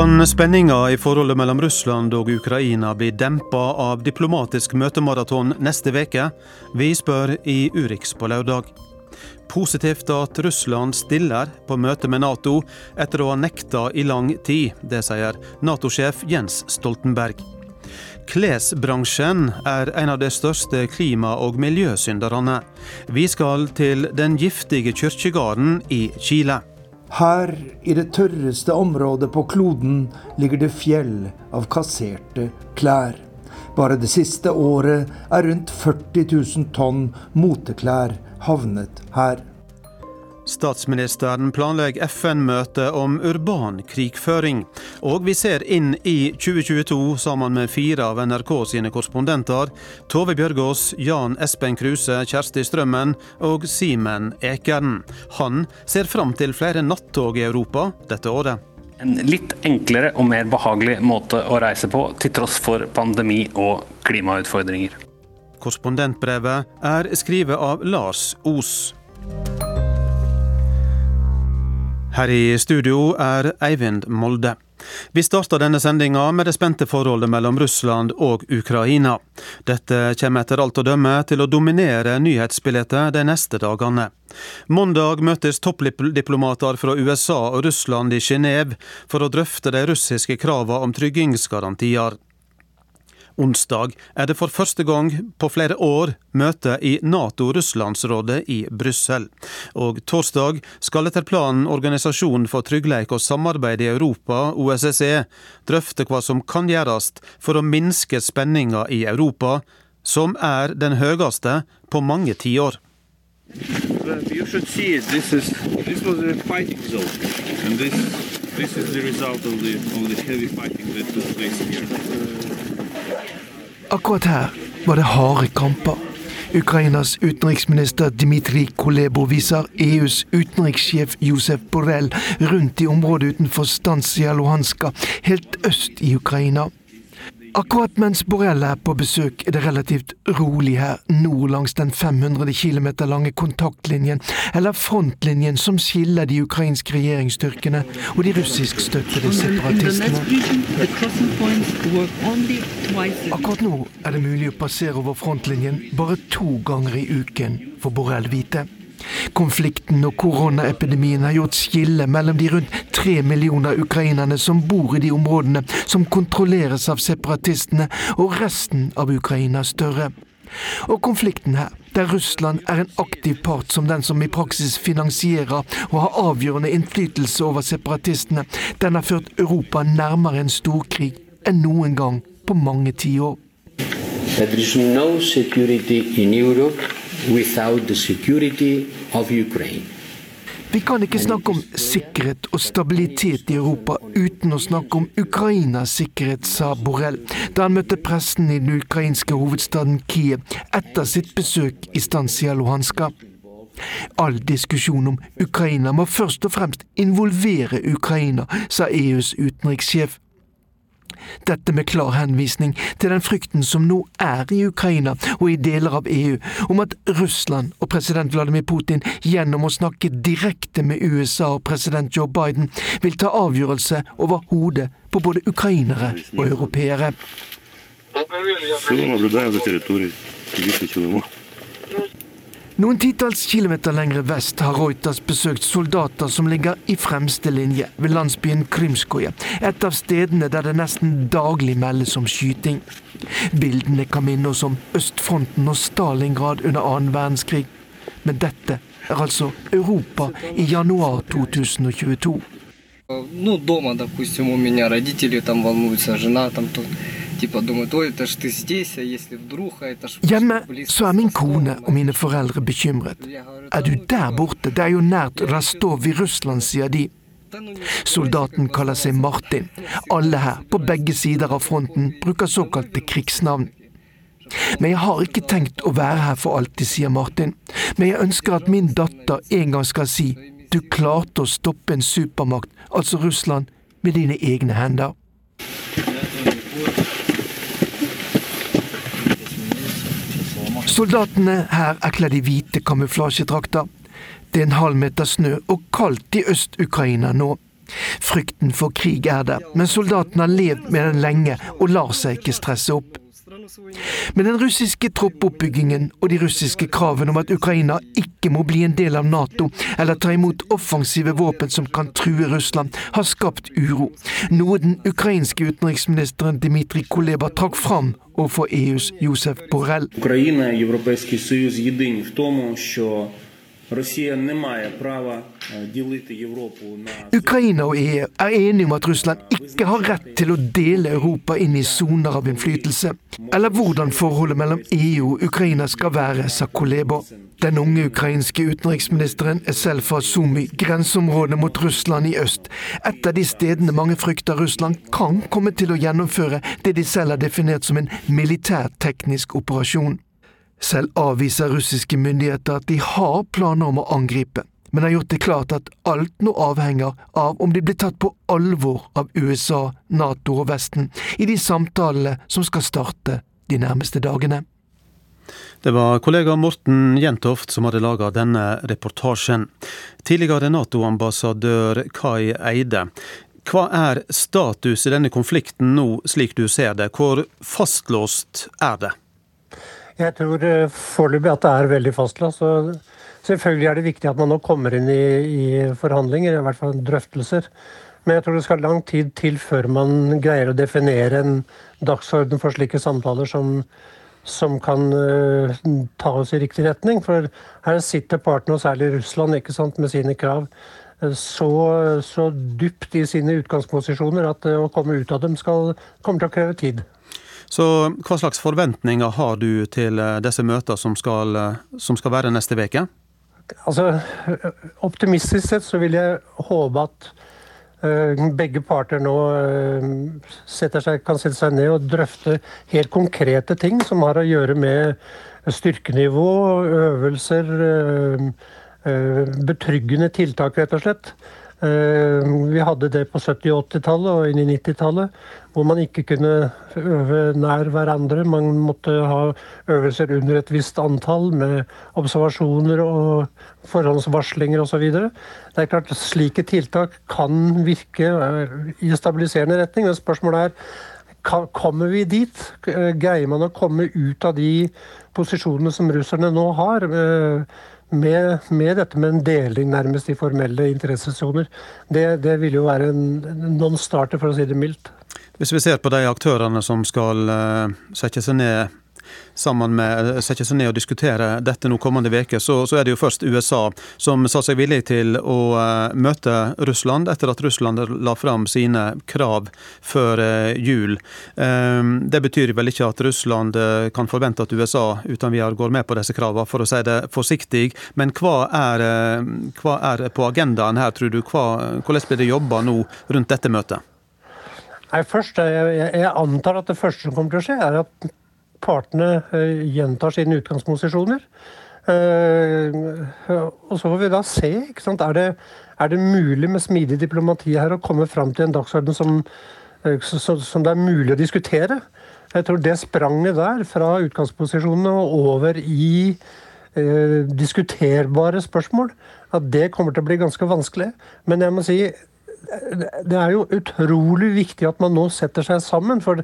Kan spenninga i forholdet mellom Russland og Ukraina bli dempa av diplomatisk møtemaraton neste veke? Vi spør i Urix på lørdag. Positivt at Russland stiller på møte med Nato etter å ha nekta i lang tid. Det sier Nato-sjef Jens Stoltenberg. Klesbransjen er en av de største klima- og miljøsynderne. Vi skal til den giftige kirkegården i Chile. Her, i det tørreste området på kloden, ligger det fjell av kasserte klær. Bare det siste året er rundt 40 000 tonn moteklær havnet her. Statsministeren planlegger FN-møte om urban krigføring. Og vi ser inn i 2022 sammen med fire av NRK sine korrespondenter. Tove Bjørgaas, Jan Espen Kruse, Kjersti Strømmen og Simen Ekern. Han ser fram til flere nattog i Europa dette året. En litt enklere og mer behagelig måte å reise på, til tross for pandemi og klimautfordringer. Korrespondentbrevet er skrevet av Lars Os. Her i studio er Eivind Molde. Vi starter denne sendinga med det spente forholdet mellom Russland og Ukraina. Dette kommer etter alt å dømme til å dominere nyhetsbildet de neste dagene. Mandag møtes toppdiplomater fra USA og Russland i Genéve for å drøfte de russiske kravene om tryggingsgarantier. Onsdag er det for første gang på flere år møte i Nato-Russlandsrådet i Brussel. Og torsdag skal etter planen Organisasjonen for tryggleik og samarbeid i Europa, OSSE, drøfte hva som kan gjøres for å minske spenninga i Europa, som er den høyeste på mange tiår. This this is the result of the of the heavy fighting that took place here. Akkurat her var det harde kamper. Ukrainas utenriksminister Dmitrij Kolebo viser EUs utenrikssjef Josef Borrell rundt i området utenfor Stansia Luhanska, helt øst i Ukraina. Akkurat mens Borrell er på besøk, er det relativt rolig her nord langs den 500 km lange kontaktlinjen, eller frontlinjen som skiller de ukrainske regjeringsstyrkene og de russiskstøttede separatistene. Akkurat nå er det mulig å passere over frontlinjen bare to ganger i uken, får Borrell vite. Konflikten og koronaepidemien har gjort skille mellom de rundt tre millioner ukrainerne som bor i de områdene som kontrolleres av separatistene, og resten av Ukraina større. Og konflikten her, der Russland er en aktiv part som den som i praksis finansierer og har avgjørende innflytelse over separatistene, den har ført Europa nærmere en storkrig enn noen gang på mange tiår. There is no security in Europe without the security of Ukraine. Vi kan ikke snakke om sikkerhet og stabilitet i Europa uten å snakke om Ukrainas sikkerhet, sa Borrell da han møtte pressen i den ukrainske hovedstaden Kiev etter sitt besøk i Stansia Luhanska. All diskusjon om Ukraina må først og fremst involvere Ukraina, sa EUs utenrikssjef. Dette med klar henvisning til den frykten som nå er i Ukraina og i deler av EU, om at Russland og president Vladimir Putin gjennom å snakke direkte med USA og president Joe Biden vil ta avgjørelse over hodet på både ukrainere og europeere. Noen titalls kilometer lengre vest har Reuters besøkt soldater som ligger i fremste linje ved landsbyen Krymskoje, et av stedene der det nesten daglig meldes om skyting. Bildene kan minne oss om østfronten og Stalingrad under annen verdenskrig. Men dette er altså Europa i januar 2022. Ну, дома, допустим, у меня родители там волнуются, жена там то, Hjemme så er min kone og mine foreldre bekymret. Er du der borte? Det er jo nært Rastov i Russland, sier de. Soldaten kaller seg Martin. Alle her, på begge sider av fronten, bruker såkalte krigsnavn. Men jeg har ikke tenkt å være her for alltid, sier Martin. Men jeg ønsker at min datter en gang skal si du klarte å stoppe en supermakt, altså Russland, med dine egne hender. Soldatene her er kledd i hvite kamuflasjedrakter. Det er en halv meter snø og kaldt i Øst-Ukraina nå. Frykten for krig er der, men soldatene har levd med den lenge og lar seg ikke stresse opp. Men den russiske troppoppbyggingen og de russiske kravene om at Ukraina ikke må bli en del av Nato eller ta imot offensive våpen som kan true Russland, har skapt uro. Noe den ukrainske utenriksministeren Dmitrij Kuleba trakk fram overfor EUs Josef Borrell. Ukraina og Europeisk Союз єдині в тому, що Ukraina og EU er enige om at Russland ikke har rett til å dele Europa inn i soner av innflytelse, eller hvordan forholdet mellom EU og Ukraina skal være, sa Kolebo. Den unge ukrainske utenriksministeren er selv fra Sumi, grenseområdet mot Russland i øst, et av de stedene mange frykter Russland kan komme til å gjennomføre det de selv har definert som en militærteknisk operasjon. Selv avviser russiske myndigheter at de har planer om å angripe, men har gjort det klart at alt nå avhenger av om de blir tatt på alvor av USA, Nato og Vesten i de samtalene som skal starte de nærmeste dagene. Det var kollega Morten Jentoft som hadde laga denne reportasjen. Tidligere Nato-ambassadør Kai Eide. Hva er status i denne konflikten nå, slik du ser det? Hvor fastlåst er det? Jeg tror foreløpig at det er veldig fastlåst. Selvfølgelig er det viktig at man nå kommer inn i, i, forhandlinger, i hvert fall drøftelser. Men jeg tror det skal lang tid til før man greier å definere en dagsorden for slike samtaler som, som kan uh, ta oss i riktig retning. For her sitter partene, og særlig Russland, ikke sant, med sine krav, så, så dypt i sine utgangsposisjoner at å komme ut av dem skal, kommer til å kreve tid. Så hva slags forventninger har du til disse møtene som skal, som skal være neste uke? Altså, optimistisk sett så vil jeg håpe at uh, begge parter nå seg, kan sette seg ned og drøfte helt konkrete ting som har å gjøre med styrkenivå, øvelser, betryggende tiltak, rett og slett. Vi hadde det på 70- og 80-tallet og inn i 90-tallet, hvor man ikke kunne øve nær hverandre. Man måtte ha øvelser under et visst antall med observasjoner og forhåndsvarslinger osv. Det er klart Slike tiltak kan virke i stabiliserende retning. men Spørsmålet er kommer vi dit? Greier man å komme ut av de posisjonene som russerne nå har? Med, med, dette med en deling nærmest i formelle interessesoner. Det, det vil jo være en, non-starter, for å si det mildt. Hvis vi ser på de aktørene som skal uh, sette seg ned sammen med, sette seg ned og diskutere dette nå kommende uke, så, så, er det jo først USA som sa seg villig til å uh, møte Russland, etter at Russland la fram sine krav før uh, jul. Det betyr vel ikke at Russland kan forvente at USA uten videre går med på disse kravene, for å si det forsiktig. Men hva er, hva er på agendaen her, tror du? Hva, hvordan blir det jobba nå rundt dette møtet? Nei, først, jeg, jeg, antar at det første som kommer til å skje, er at partene uh, gjentar sine utgangsposisjoner. Uh, og så får vi da se. Er det, er det mulig med smidig diplomati her å komme fram til en dagsorden som, uh, som, det er mulig å diskutere? Jeg tror det spranget der, fra utgangsposisjonene og over i diskuterbare spørsmål, at det kommer til å bli ganske vanskelig. Men jeg må si det er jo utrolig viktig at man nå setter seg sammen. For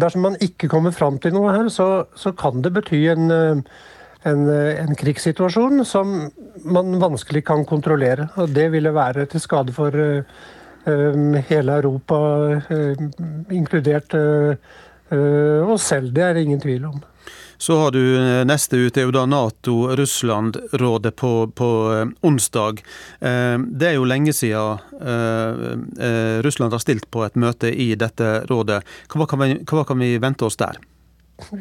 dersom man ikke kommer fram til noe her, så, så kan det bety en, en, en, krigssituasjon som man vanskelig kan kontrollere. Og det ville være til skade for uh, hele Europa, uh, inkludert uh, oss selv. Det er det ingen tvil om. Så har du eh, neste ut, er jo da Nato-Russland-rådet på, på eh, onsdag. Eh, det er jo lenge siden Russland har stilt på et møte i dette rådet. Hva kan vi, hva kan vi vente oss der?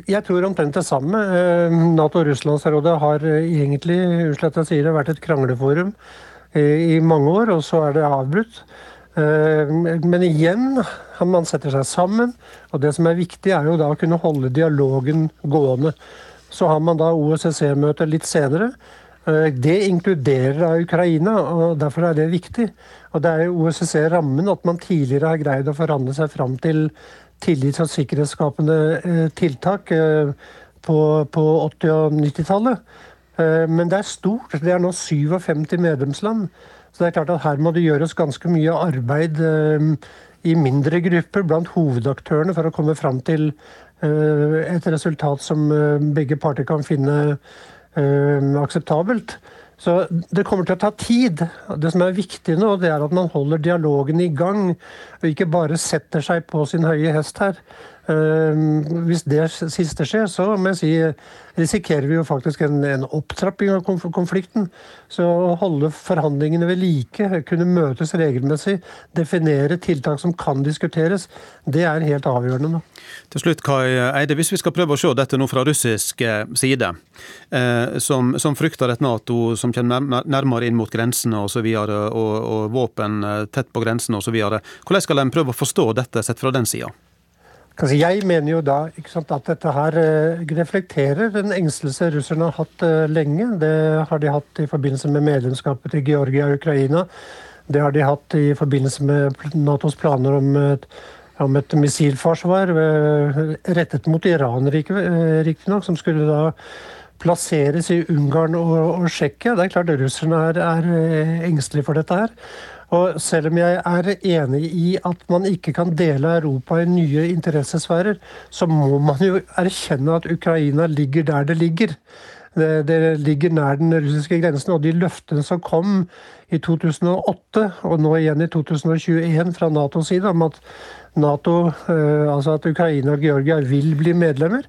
Jeg tror omtrent det samme. Nato-Russlandsrådet har egentlig jeg sier vært et krangleforum i mange år, og så er det avbrutt. Men igjen, man setter seg sammen. Og det som er viktig, er jo da å kunne holde dialogen gående. Så har man da OSSE-møte litt senere. Det inkluderer av Ukraina, og derfor er det viktig. Og det er jo OSSE-rammen at man tidligere har greid å forhandle seg fram til tillits- og sikkerhetsskapende tiltak på, på 80- og 90-tallet. Men det er stort. Det er nå 57 medlemsland. Så det er klart at her må det gjøres ganske mye arbeid eh, i mindre grupper blant hovedaktørene for å komme fram til eh, et resultat som eh, begge parter kan finne akseptabelt. Så det kommer til å ta tid. Det som er viktig nå, det er at man holder dialogen i gang, og ikke bare setter seg på sin høye hest her. Ehm, hvis det siste skjer, så må jeg si, risikerer vi jo faktisk en, en opptrapping av konflikten. Så å holde forhandlingene ved like, kunne møtes regelmessig, definere tiltak som kan diskuteres, det er helt avgjørende nå. Til slutt, Kai Eide, hvis vi skal prøve å se dette nå fra russisk eh, side, eh, som, som, frykter et Nato som kommer nærmere inn mot grensene og, og, og våpen eh, tett på grensene osv., hvordan skal en prøve å forstå dette sett fra den sida? Jeg mener jo da sant, at dette her eh, reflekterer en engstelse russerne har hatt uh, lenge. Det har de hatt i forbindelse med medlemskapet til Georgia og Ukraina. Det har de hatt i forbindelse med Natos planer om et, om et missilforsvar uh, rettet mot Iran, riktignok, som skulle da plasseres i Ungarn og, og Tsjekkia. Det er klart russerne er, er engstelige for dette her. Og selv om jeg er enig i at man ikke kan dele Europa i nye interessesfærer, så må man jo erkjenne at Ukraina ligger der det ligger. Det, ligger nær den russiske grensen. Og de løftene som kom i 2008, og nå igjen i 2021 fra Natos side, om at NATO, eh, altså at Ukraina og Georgia vil bli medlemmer,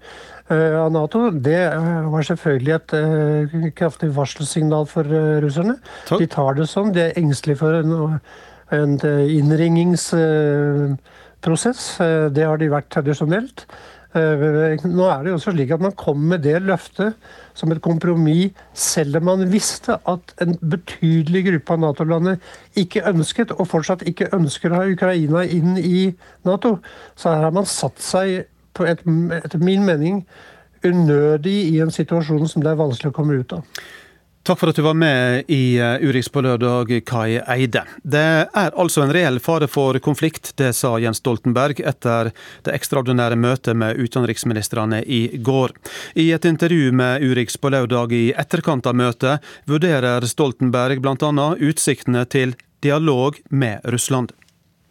Eh, av Nato, det eh, var selvfølgelig et kraftig varselsignal for russerne. Takk. De tar det som. De er engstelige for en, en innringingsprosess. Det har de vært tradisjonelt. Nå er det jo også slik at man kommer med det løftet som et kompromiss, selv om man visste at en betydelig gruppe av Nato-landet ikke ønsket, og fortsatt ikke ønsker å ha Ukraina inn i Nato. Så her har man satt seg på et, etter min mening unødig i en situasjon som det er vanskelig å komme ut av. Takk for at du var med i eh, Urix på lørdag, Kai Eide. Det er altså en reell fare for konflikt, det sa Jens Stoltenberg etter det ekstraordinære møtet med utenriksministrene i går. I et intervju med Urix på lørdag i etterkant av møtet, vurderer Stoltenberg bl.a. utsiktene til dialog med Russland.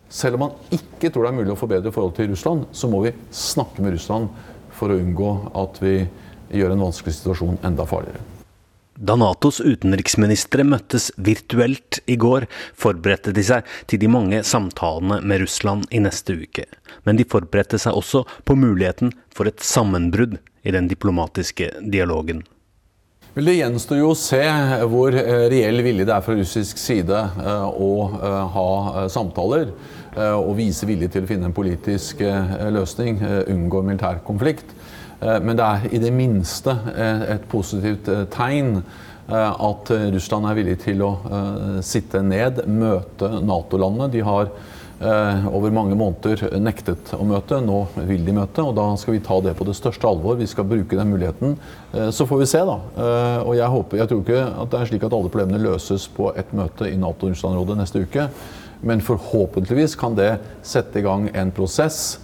Selv om man ikke tror det er mulig å forbedre forholdet til Russland, så må vi snakke med Russland for å unngå at vi gjør en vanskelig situasjon enda farligere. Da Natos utenriksministre møttes virtuelt i går, forberedte de seg til de mange samtalene med Russland i neste uke. Men de forberedte seg også på muligheten for et sammenbrudd i den diplomatiske dialogen. Vel, Det gjenstår jo å se hvor eh, reell vilje det er fra russisk side eh, å eh, ha samtaler og vise vilje til å finne en politisk løsning, unngå militær konflikt. Men det er i det minste et positivt tegn at Russland er villig til å sitte ned, møte Nato-landene. De har Eh, over mange måneder nektet å møte. Nå vil de møte, og da skal vi ta det på det største alvor. Vi skal bruke den muligheten. Eh, så får vi se, da. Eh, og jeg, håper, jeg tror ikke at det er slik at alle problemene løses på et møte i Nato-Russland-rådet neste uke. Men forhåpentligvis kan det sette i gang en prosess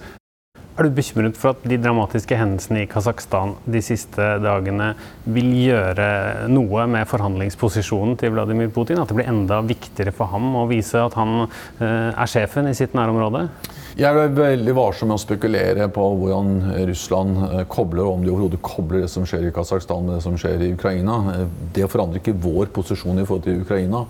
er du bekymret for at de dramatiske hendelsene i Kasakhstan de siste dagene vil gjøre noe med forhandlingsposisjonen til Vladimir Putin? At det blir enda viktigere for ham å vise at han eh, er sjefen i sitt nærområde? Jeg er veldig varsom med å spekulere på hvordan Russland kobler, og om de overhodet kobler det som skjer i Kasakhstan med det som skjer i Ukraina. Eh, det forandrer ikke vår posisjon i forhold til Ukraina.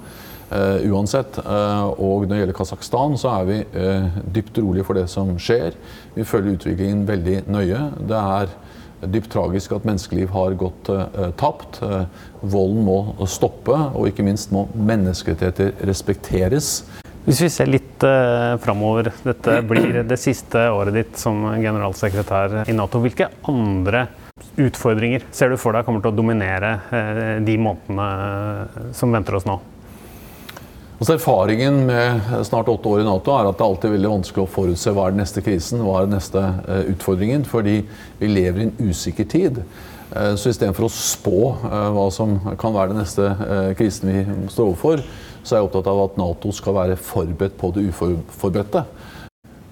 Uh, uansett. Uh, og når det gjelder Kasakhstan, så er vi uh, dypt rolige for det som skjer. Vi følger utviklingen veldig nøye. Det er dypt tragisk at menneskeliv har gått tapt. volden må stoppe, og ikke minst må menneskerettigheter respekteres. Hvis vi ser litt uh, framover, dette blir det siste året ditt som generalsekretær i Nato. Hvilke andre utfordringer ser du for deg kommer til å dominere de månedene som venter oss nå? Altså Erfaringen med snart åtte år i Nato er at det alltid er veldig vanskelig å forutse hva er den neste krisen, hva er den neste eh, utfordringen, fordi vi lever i en usikker tid. Eh, så istedenfor å spå eh, hva som kan være den neste krisen vi står overfor, så er jeg opptatt av at Nato skal være forberedt på det uforberedte.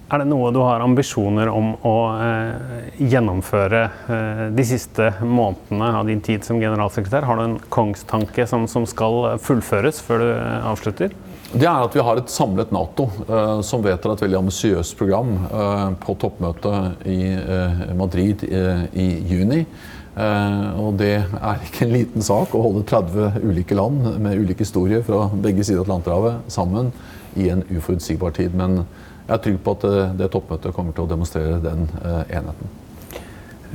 Er det noe du har ambisjoner om å eh, gjennomføre eh, de siste månedene av din tid som generalsekretær? Har du en kongstanke som, som skal fullføres før du eh, avslutter? Det er at vi har et samlet Nato eh, som vedtar et veldig ambisiøst program eh, på toppmøtet i eh, Madrid i juni. og det er ikke en liten sak å holde 30 ulike land med ulike historier fra begge sider av Atlanterhavet sammen i en uforutsigbar tid. Men jeg er trygg på at eh, det toppmøtet kommer til å demonstrere den eh, enheten.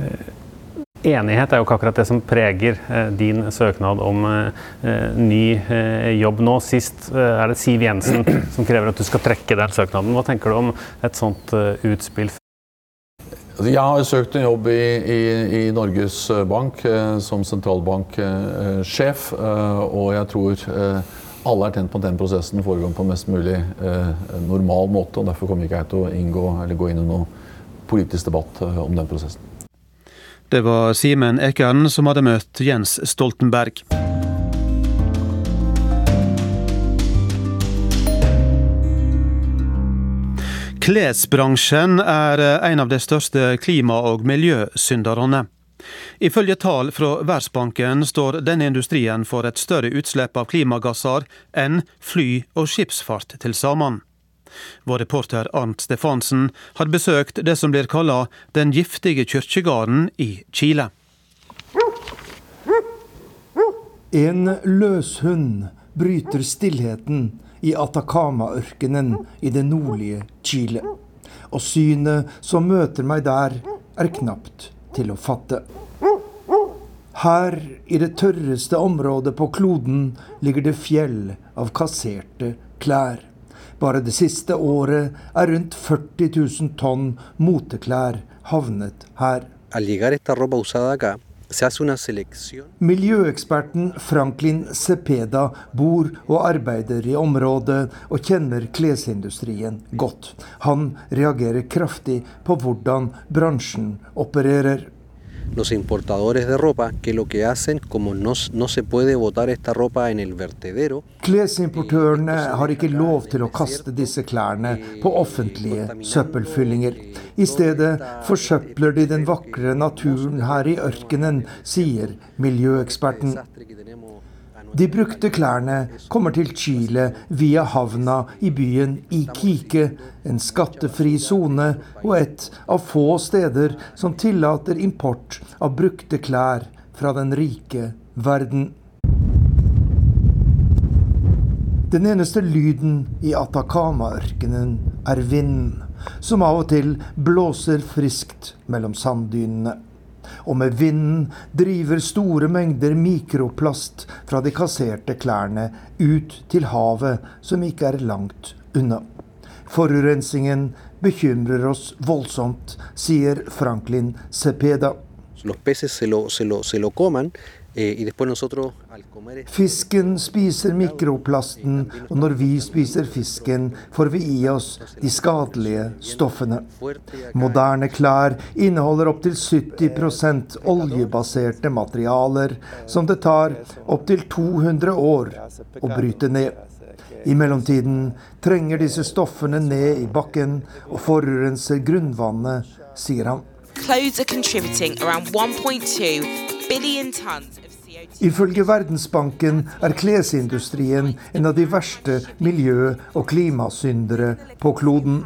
Eh, enighet er jo ikke akkurat det som preger din søknad om ny jobb nå. Sist er det Siv Jensen som krever at du skal trekke den søknaden. Hva tenker du om et sånt utspill? Altså, jeg har søkt en jobb i, i, i Norges Bank som sentralbanksjef, og jeg tror alle er tent på at den prosessen foregår på en mest mulig eh, normal måte. og Derfor kommer ikke jeg til å inngå, gå inn i noen politisk debatt eh, om den prosessen. Det var Simen Ekern som hadde møtt Jens Stoltenberg. Klesbransjen er en av de største klima- og miljøsynderne. Ifølge tall fra Verdensbanken står denne industrien for et større utslipp av klimagasser enn fly og skipsfart til sammen. Vår reporter Arnt Stefansen har besøkt det som blir kalla den giftige kirkegården i Chile. En løshund bryter stillheten i Atacama-ørkenen i det nordlige Chile. Og synet som møter meg der, er knapt til å fatte. Her, i det tørreste området på kloden, ligger det fjell av kasserte klær. Bare det siste året er rundt 40 000 tonn moteklær havnet her. Miljøeksperten Franklin Cepeda bor og arbeider i området og kjenner klesindustrien godt. Han reagerer kraftig på hvordan bransjen opererer los importadores de ropa que lo que hacen, como no, no se puede botar esta ropa en el vertedero Klesimportørene har ikke lov til å kaste disse klærne på offentlige søppelfyllinger. I stedet forsøpler de den vakre naturen her i ørkenen, sier miljøeksperten. De brukte klærne kommer til Chile via havna i byen Iquique, en skattefri sone og et av få steder som tillater import av brukte klær fra den rike verden. Den eneste lyden i Atacama-ørkenen er vinden, som av og til blåser friskt mellom sanddynene og med vinden driver store mengder mikroplast fra de kasserte klærne ut til havet, som ikke er langt unna. Forurensningen bekymrer oss voldsomt, sier Franklin Cepeda. Los peces se lo, se lo, se lo comen, Eh, fisken spiser mikroplasten, og når vi spiser fisken, får vi i oss de skadelige stoffene. Moderne klær inneholder opptil 70% oljebaserte materialer, som det tar opptil 200 år å bryte ned. I mellomtiden trenger disse stoffene ned i bakken og forurenser grunnvannet, sier han. Clothes are contributing around 1.2 Ifølge Verdensbanken er klesindustrien en av de verste miljø- og klimasyndere på kloden.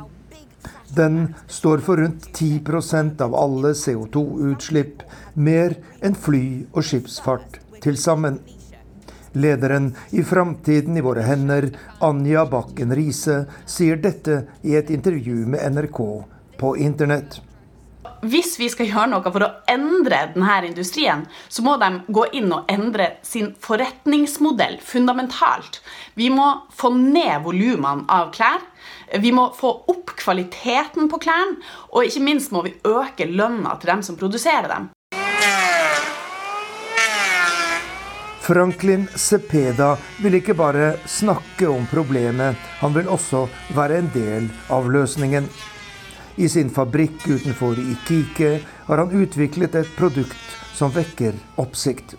Den står for rundt 10% av alle CO2-utslipp, mer enn fly og skipsfart til sammen. Lederen i Framtiden i våre hender, Anja Bakken Riise, sier dette i et intervju med NRK på internett hvis vi skal gjøre noe for å endre denne industrien, så må de gå inn og endre sin forretningsmodell fundamentalt. Vi må få ned volumene av klær. Vi må få opp kvaliteten på klærne, og ikke minst må vi øke lønna til dem som produserer dem. Franklin Cepeda vil ikke bare snakke om problemet, han vil også være en del av løsningen. I sin fabrikk utenfor Ikike har han utviklet et produkt som vekker oppsikt.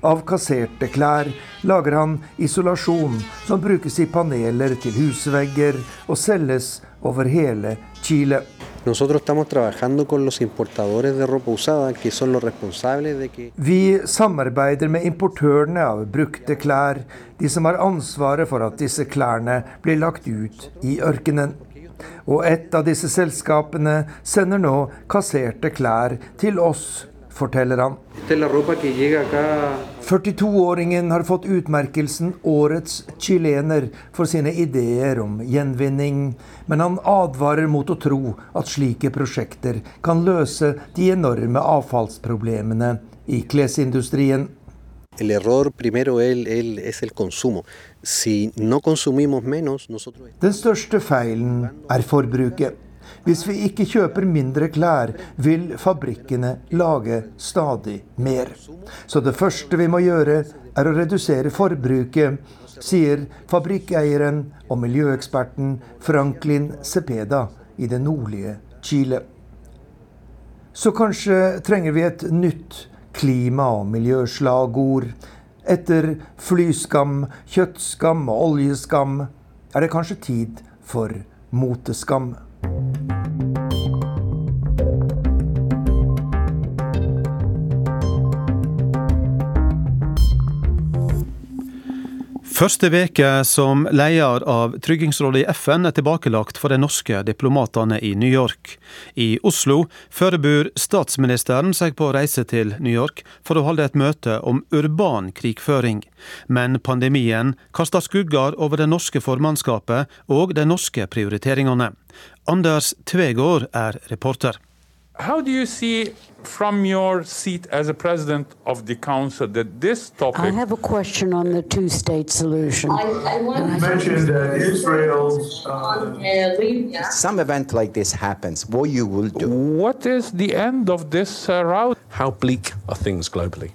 Av kasserte klær lager han isolasjon som brukes i paneler til husvegger og selges over hele Chile. Vi samarbeider med importørene av brukte klær, de som har ansvaret for at disse klærne blir lagt ut i ørkenen. Og et av disse selskapene sender nå kasserte klær til oss forteller han. 42-åringen har fått utmerkelsen Årets chilener for sine ideer om gjenvinning, men han advarer mot å tro at slike prosjekter kan løse de enorme avfallsproblemene i klesindustrien. El error primero el, el, es el consumo. Den største feilen er forbruket. Hvis vi ikke kjøper mindre klær, vil fabrikkene lage stadig mer. Så det første vi må gjøre, er å redusere forbruket, sier fabrikkeieren og miljøeksperten Franklin Cepeda i det nordlige Chile. Så kanskje trenger vi et nytt klima- og miljøslagord. Etter flyskam, kjøttskam og oljeskam er det kanskje tid for moteskam. Første veke som leder av Tryggingsrådet i FN er tilbakelagt for de norske diplomatene i New York. I Oslo forbereder statsministeren seg på å reise til New York for å holde et møte om urban krigføring. Men pandemien kaster skugger over det norske formannskapet og de norske prioriteringene. Anders Tvegård er reporter. How do you see from your seat as a president of the council that this topic? I have a question on the two-state solution. I, I want you mentioned that Israel. Uh, Some event like this happens. What you will do? What is the end of this uh, route? How bleak are things globally?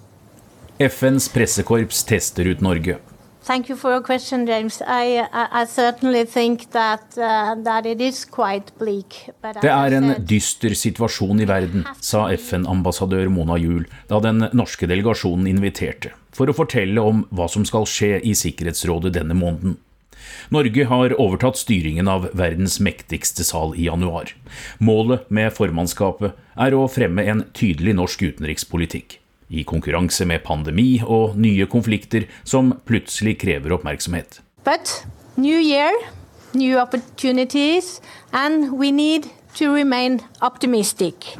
FNs pressekorps tester ut Norge. Thank you for your question, James. I, I, certainly think that, uh, that it is quite bleak. Det er en dyster situasjon i verden, sa FN-ambassadør Mona Juel da den norske delegasjonen inviterte, for å fortelle om hva som skal skje i Sikkerhetsrådet denne måneden. Norge har overtatt styringen av verdens mektigste sal i januar. Målet med formannskapet er å fremme en tydelig norsk utenrikspolitikk i konkurranse med pandemi og nye konflikter som plutselig krever oppmerksomhet. But new year, new opportunities, and we need to remain optimistic.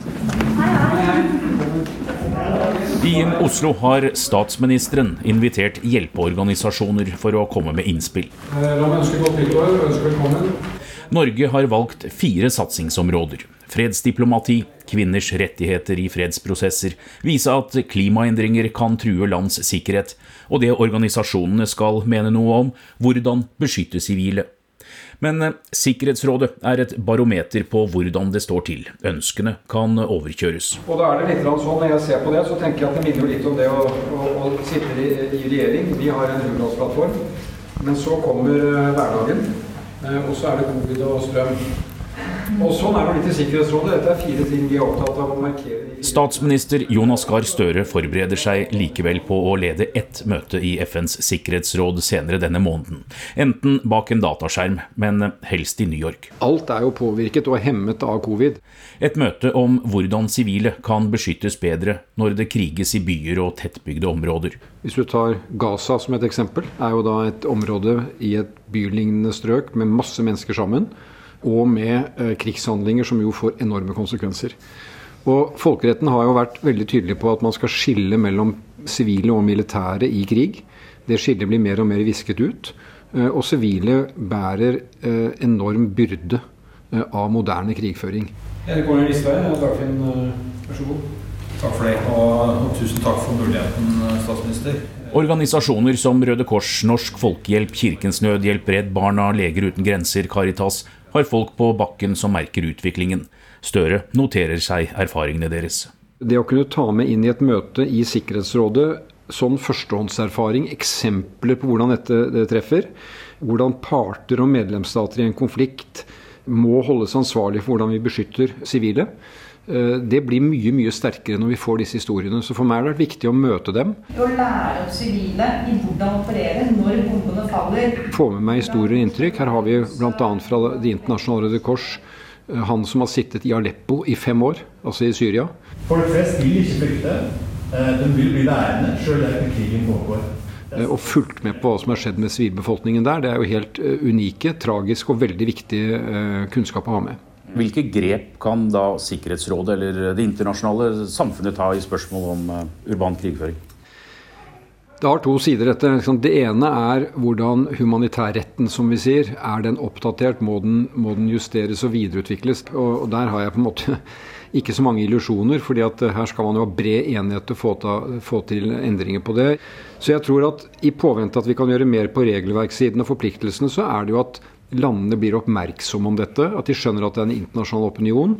I Oslo har statsministeren invitert hjelpeorganisasjoner for å komme med innspill. La meg ønske godt nyttår og ønske velkommen. Norge har valgt fire satsingsområder. Fredsdiplomati, kvinners rettigheter i fredsprosesser, vise at klimaendringer kan true lands sikkerhet, og det organisasjonene skal mene noe om, hvordan beskytte sivile. Men eh, Sikkerhetsrådet er et barometer på hvordan det står til. Ønskene kan overkjøres. Og da er det litt sånn, Når jeg ser på det, så tenker jeg at det minner litt om det å, å, å sitte i, i, regjering. Vi har en Hurdalsplattform. Men så kommer eh, hverdagen, eh, og så er det covid og strøm. Og sånn er det litt i Sikkerhetsrådet. Dette er fire ting vi er opptatt av å markere. Statsminister Jonas Gahr Støre forbereder seg likevel på å lede ett møte i FNs sikkerhetsråd senere denne måneden. Enten bak en dataskjerm, men helst i New York. Alt er jo påvirket og hemmet av covid. Et møte om hvordan sivile kan beskyttes bedre når det kriges i byer og tettbygde områder. Hvis du tar Gaza som et eksempel, er jo da et område i et bylignende strøk med masse mennesker sammen og med eh, krigshandlinger som jo får enorme konsekvenser. Og Folkeretten har jo vært veldig tydelig på at man skal skille mellom sivile og militære i krig. Det skillet blir mer og mer visket ut. Eh, og sivile bærer eh, enorm byrde av moderne krigføring. Erik Arne Listhaug, Dagfinn, vær så god. Takk for det, og, og tusen takk for muligheten, statsminister. Organisasjoner som Røde Kors, Norsk Folkehjelp, Kirkens Nødhjelp, Redd Barna, Leger uten grenser, Caritas har folk på bakken som merker utviklingen. Støre noterer seg erfaringene deres. Det å kunne ta med inn i et møte i Sikkerhetsrådet sånn førstehåndserfaring, eksempler på hvordan dette det treffer. Hvordan parter og medlemsstater i en konflikt må holdes ansvarlig for hvordan vi beskytter sivile. Eh, det blir mye mye sterkere når vi får disse historiene. Så for meg har det vært viktig å møte dem. Å lære opp sivile i hvordan operere når bombene faller. Få med meg historier og inntrykk. Her har vi bl.a. fra Det internasjonale Røde Kors eh, han som har sittet i Aleppo i fem år, altså i Syria. Folk flest vil ikke flykte. Eh, de vil bli værende sjøl der krigen pågår. Og fulgt med på hva som har skjedd med sivilbefolkningen der. Det er jo helt unike, tragisk og veldig viktig kunnskap å ha med. Hvilke grep kan da Sikkerhetsrådet eller det internasjonale samfunnet ta i spørsmål om uh, urban krigføring? Det har to sider, dette. Det ene er hvordan humanitærretten, som vi sier, er den oppdatert? Må den, må den justeres og videreutvikles? Og, der har jeg på en måte ikke så mange illusjoner, fordi at eh, her skal man jo ha bred enighet til å få, ta, få til endringer på det. Så jeg tror at i påvente at vi kan gjøre mer på regelverkssiden og forpliktelsene, så er det jo at landene blir oppmerksomme om dette, at de skjønner at det er en internasjonal opinion.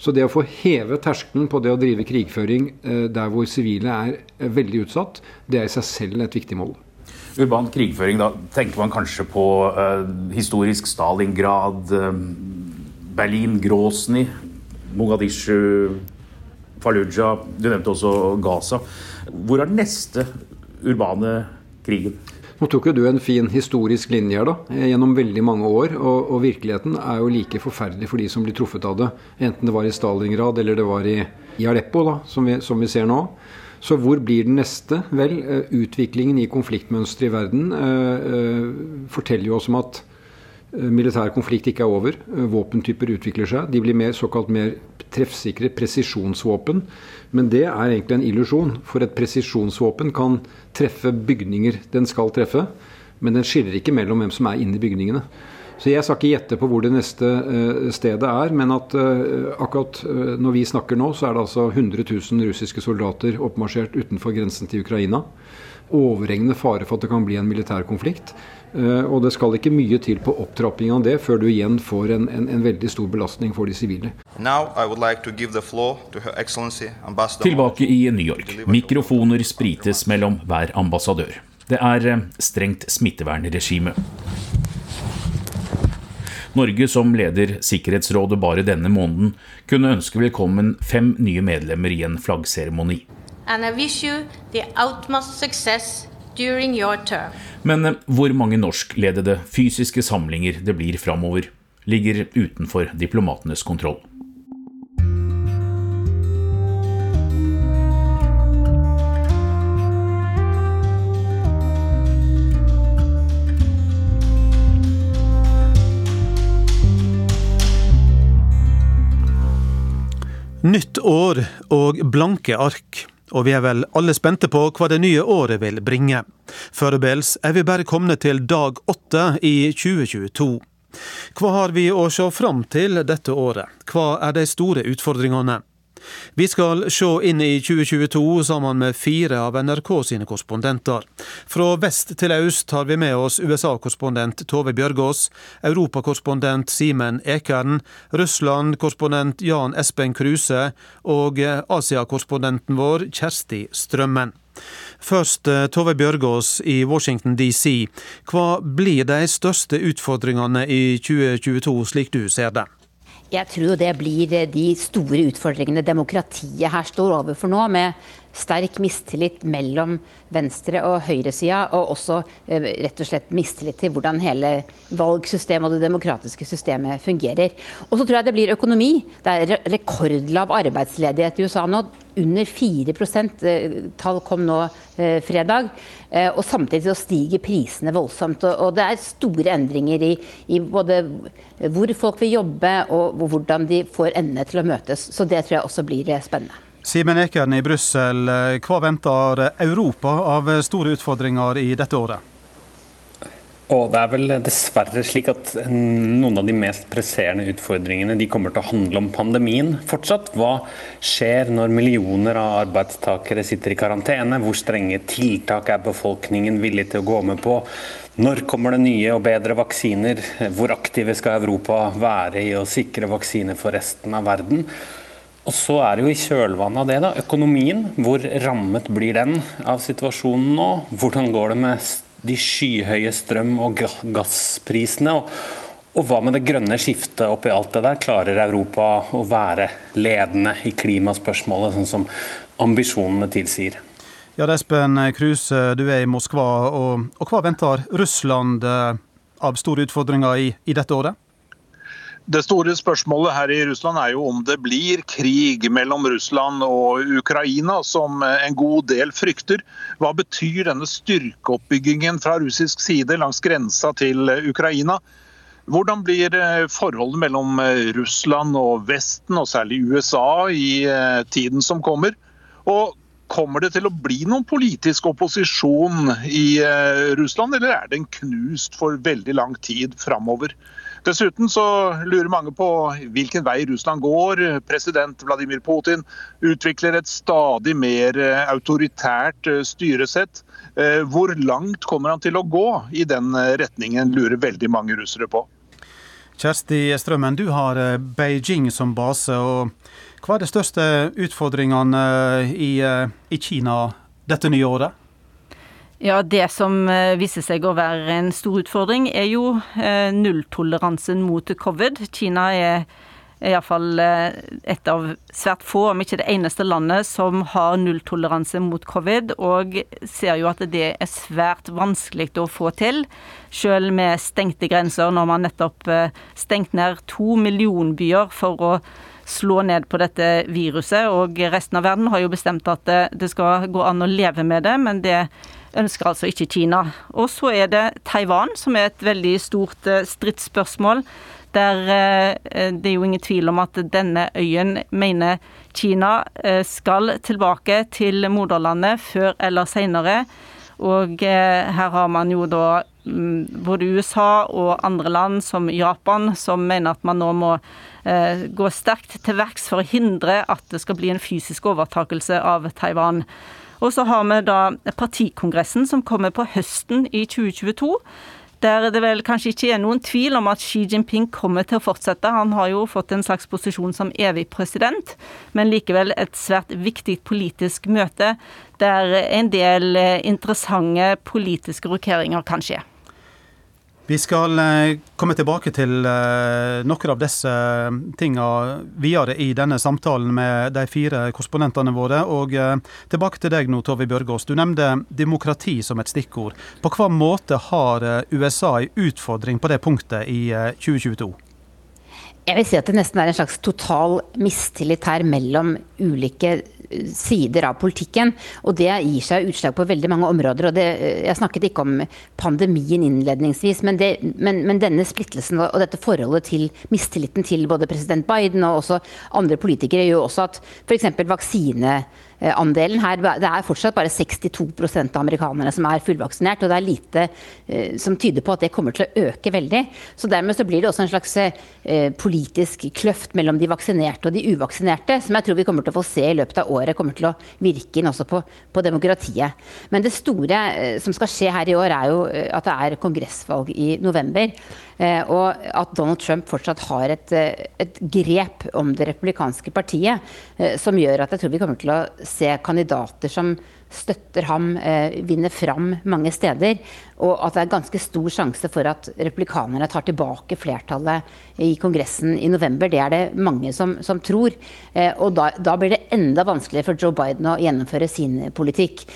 Så det å få heve terskelen på det å drive krigføring eh, der hvor sivile er veldig utsatt, det er i seg selv et viktig mål. Urban krigføring, da tenker man kanskje på uh, historisk Stalingrad, uh, Berlin, Grosny, Mogadishu, Fallujah. Du nevnte også Gaza. Hvor er den neste urbane krigen? Nå tok jo du en fin historisk linje her da, gjennom veldig mange år. Og, og, virkeligheten er jo like forferdelig for de som blir truffet av det. Enten det var i Stalingrad eller det var i, i Aleppo, da, som vi, som vi, ser nå. Så hvor blir den neste? Vel, uh, utviklingen i konfliktmønsteret i verden uh, forteller jo oss om at militær konflikt ikke er over. Våpentyper utvikler seg. De blir mer, såkalt mer treffsikre presisjonsvåpen. Men det er egentlig en illusjon. For et presisjonsvåpen kan treffe bygninger den skal treffe, men den skiller ikke mellom hvem som er inne i bygningene. Så jeg skal ikke gjette på hvor det neste uh, stedet er, men at akkurat når vi snakker nå, så er det altså 100 000 russiske soldater oppmarsjert utenfor grensen til Ukraina. Overhengende fare for at det kan bli en militær konflikt. Og det skal ikke mye til på opptrapping av det før du igjen får en, en, en veldig stor belastning for de sivile. Like Tilbake i New York. Mikrofoner sprites mellom hver ambassadør. Det er eh, strengt smittevernregime. Norge, som leder Sikkerhetsrådet bare denne måneden, kunne ønske velkommen fem nye medlemmer i en flaggseremoni. Men eh, hvor mange norskledede fysiske samlinger det blir framover, ligger utenfor diplomatenes kontroll. Nytt år og blanke ark. Og vi er vel alle spente på hva det nye året vil bringe. Foreløpig er vi bare kommet til dag åtte i 2022. Hva har vi å se fram til dette året? Hva er de store utfordringene? Vi skal se inn i 2022 sammen med fire av NRK sine korrespondenter. Fra vest til øst har vi med oss USA-korrespondent Tove Bjørgaas, europakorrespondent Simen Ekern, Russland-korrespondent Jan Espen Kruse og Asia-korrespondenten vår Kjersti Strømmen. Først eh, Tove Bjørgaas i Washington DC. Hva blir de største utfordringene i 2022, slik du ser det? Jeg tror det blir eh, de store utfordringene demokratiet her står overfor nå, med sterk mistillit mellom venstre- og høyresida, og også eh, rett og slett mistillit til hvordan hele valgsystemet og det demokratiske systemet fungerer. Og så tror jeg det blir økonomi. Det er rekordlav arbeidsledighet i USA nå. Under 4 eh, Tall kom nå fredag. Eh, og samtidig så stiger prisene voldsomt. Og det er store endringer i, i både hvor folk vil jobbe og hvordan de får endene til å møtes. Så det tror jeg også blir spennende. Simen Ekern i Brussel, eh, hva venter Europa av store utfordringer i dette året? Og Det er vel dessverre slik at noen av de mest presserende utfordringene de kommer til å handle om pandemien fortsatt. Hva skjer når millioner av arbeidstakere sitter i karantene? Hvor strenge tiltak er befolkningen villig til å gå med på? Når kommer det nye og bedre vaksiner? Hvor aktive skal Europa være i å sikre vaksiner for resten av verden? Og så er det jo i kjølvannet av det, da, økonomien. Hvor rammet blir den av situasjonen nå? Hvordan går det med de skyhøye strøm- og gassprisene? Og, og hva med det grønne skiftet oppi alt det der? Klarer Europa å være ledende i klimaspørsmålet, sånn som ambisjonene tilsier? Ja, Espen Kruse, du er i Moskva, og, og hva venter Russland eh, av store utfordringer i, i dette året? Det store spørsmålet her i Russland er jo om det blir krig mellom Russland og Ukraina, som en god del frykter. Hva betyr denne styrkeoppbyggingen fra russisk side langs grensa til Ukraina? Hvordan blir eh, forholdet mellom eh, Russland og Vesten, og særlig USA, i eh, tiden som kommer? Og Kommer det til å bli noen politisk opposisjon i Russland, eller er den knust for veldig lang tid framover? Dessuten så lurer mange på hvilken vei Russland går. President Vladimir Putin utvikler et stadig mer eh, autoritært eh, styresett. Eh, hvor langt kommer han til å gå i den retningen, lurer veldig mange russere på. Kjersti Strømmen, du har Beijing som base. og Hva er de største utfordringene i, i Kina dette nye året? Ja, Det som eh, viser seg å være en stor utfordring, er jo eh, nulltoleransen mot covid. Kina er iallfall eh, et av svært få, om ikke det eneste landet, som har nulltoleranse mot covid, og ser jo at det er svært vanskelig å få til. Selv med stengte grenser, når man nettopp stengt ned to millionbyer for å slå ned på dette viruset. Og resten av verden har jo bestemt at det skal gå an å leve med det, men det ønsker altså ikke Kina. Og så er det Taiwan, som er et veldig stort eh, stridsspørsmål. Der eh, det er jo ingen tvil om at denne øyen mener Kina eh, skal tilbake til moderlandet før eller senere. Og her har man jo da mm, både USA og andre land, som Japan, som mener at man nå må gå sterkt til verks for å hindre at det skal bli en fysisk overtakelse av Taiwan. Og så har vi da partikongressen som kommer på høsten i 2022. Der det vel kanskje ikke er noen tvil om at Xi Jinping kommer til å fortsette. Han har jo fått en slags posisjon som evig president, men likevel et svært viktig politisk møte der en del interessante politiske rokeringer kan skje. Vi skal eh, komme tilbake til eh, noen av disse tingene videre i denne samtalen med de fire korrespondentene våre. Og eh, tilbake til deg nå, Tove Bjørgaas. Du nevnte demokrati som et stikkord. På hva måte har USA en utfordring på det punktet i 2022? Jeg vil si at det nesten er en slags total mistillit her mellom ulike sider av politikken. Og det gir seg utslag på veldig mange områder. og det, Jeg snakket ikke om pandemien innledningsvis, men, det, men, men denne splittelsen og dette forholdet til mistilliten til både president Biden og også andre politikere gjør også at f.eks. vaksine andelen her, Det er fortsatt bare 62% av amerikanerne som er fullvaksinert. Og det er lite eh, som tyder på at det kommer til å øke veldig. Så dermed så blir det også en slags eh, politisk kløft mellom de vaksinerte og de uvaksinerte, som jeg tror vi kommer til å få se i løpet av året kommer til å virke inn også på, på demokratiet. Men det store eh, som skal skje her i år, er jo eh, at det er kongressvalg i november. Eh, og at Donald Trump fortsatt har et, et grep om det republikanske partiet som gjør at jeg tror vi kommer til å se kandidater som støtter ham, eh, vinner fram mange steder. Og at det er ganske stor sjanse for at republikanerne tar tilbake flertallet i Kongressen i november. Det er det mange som, som tror. Eh, og da, da, blir det enda vanskeligere for Joe Biden å gjennomføre sin politikk.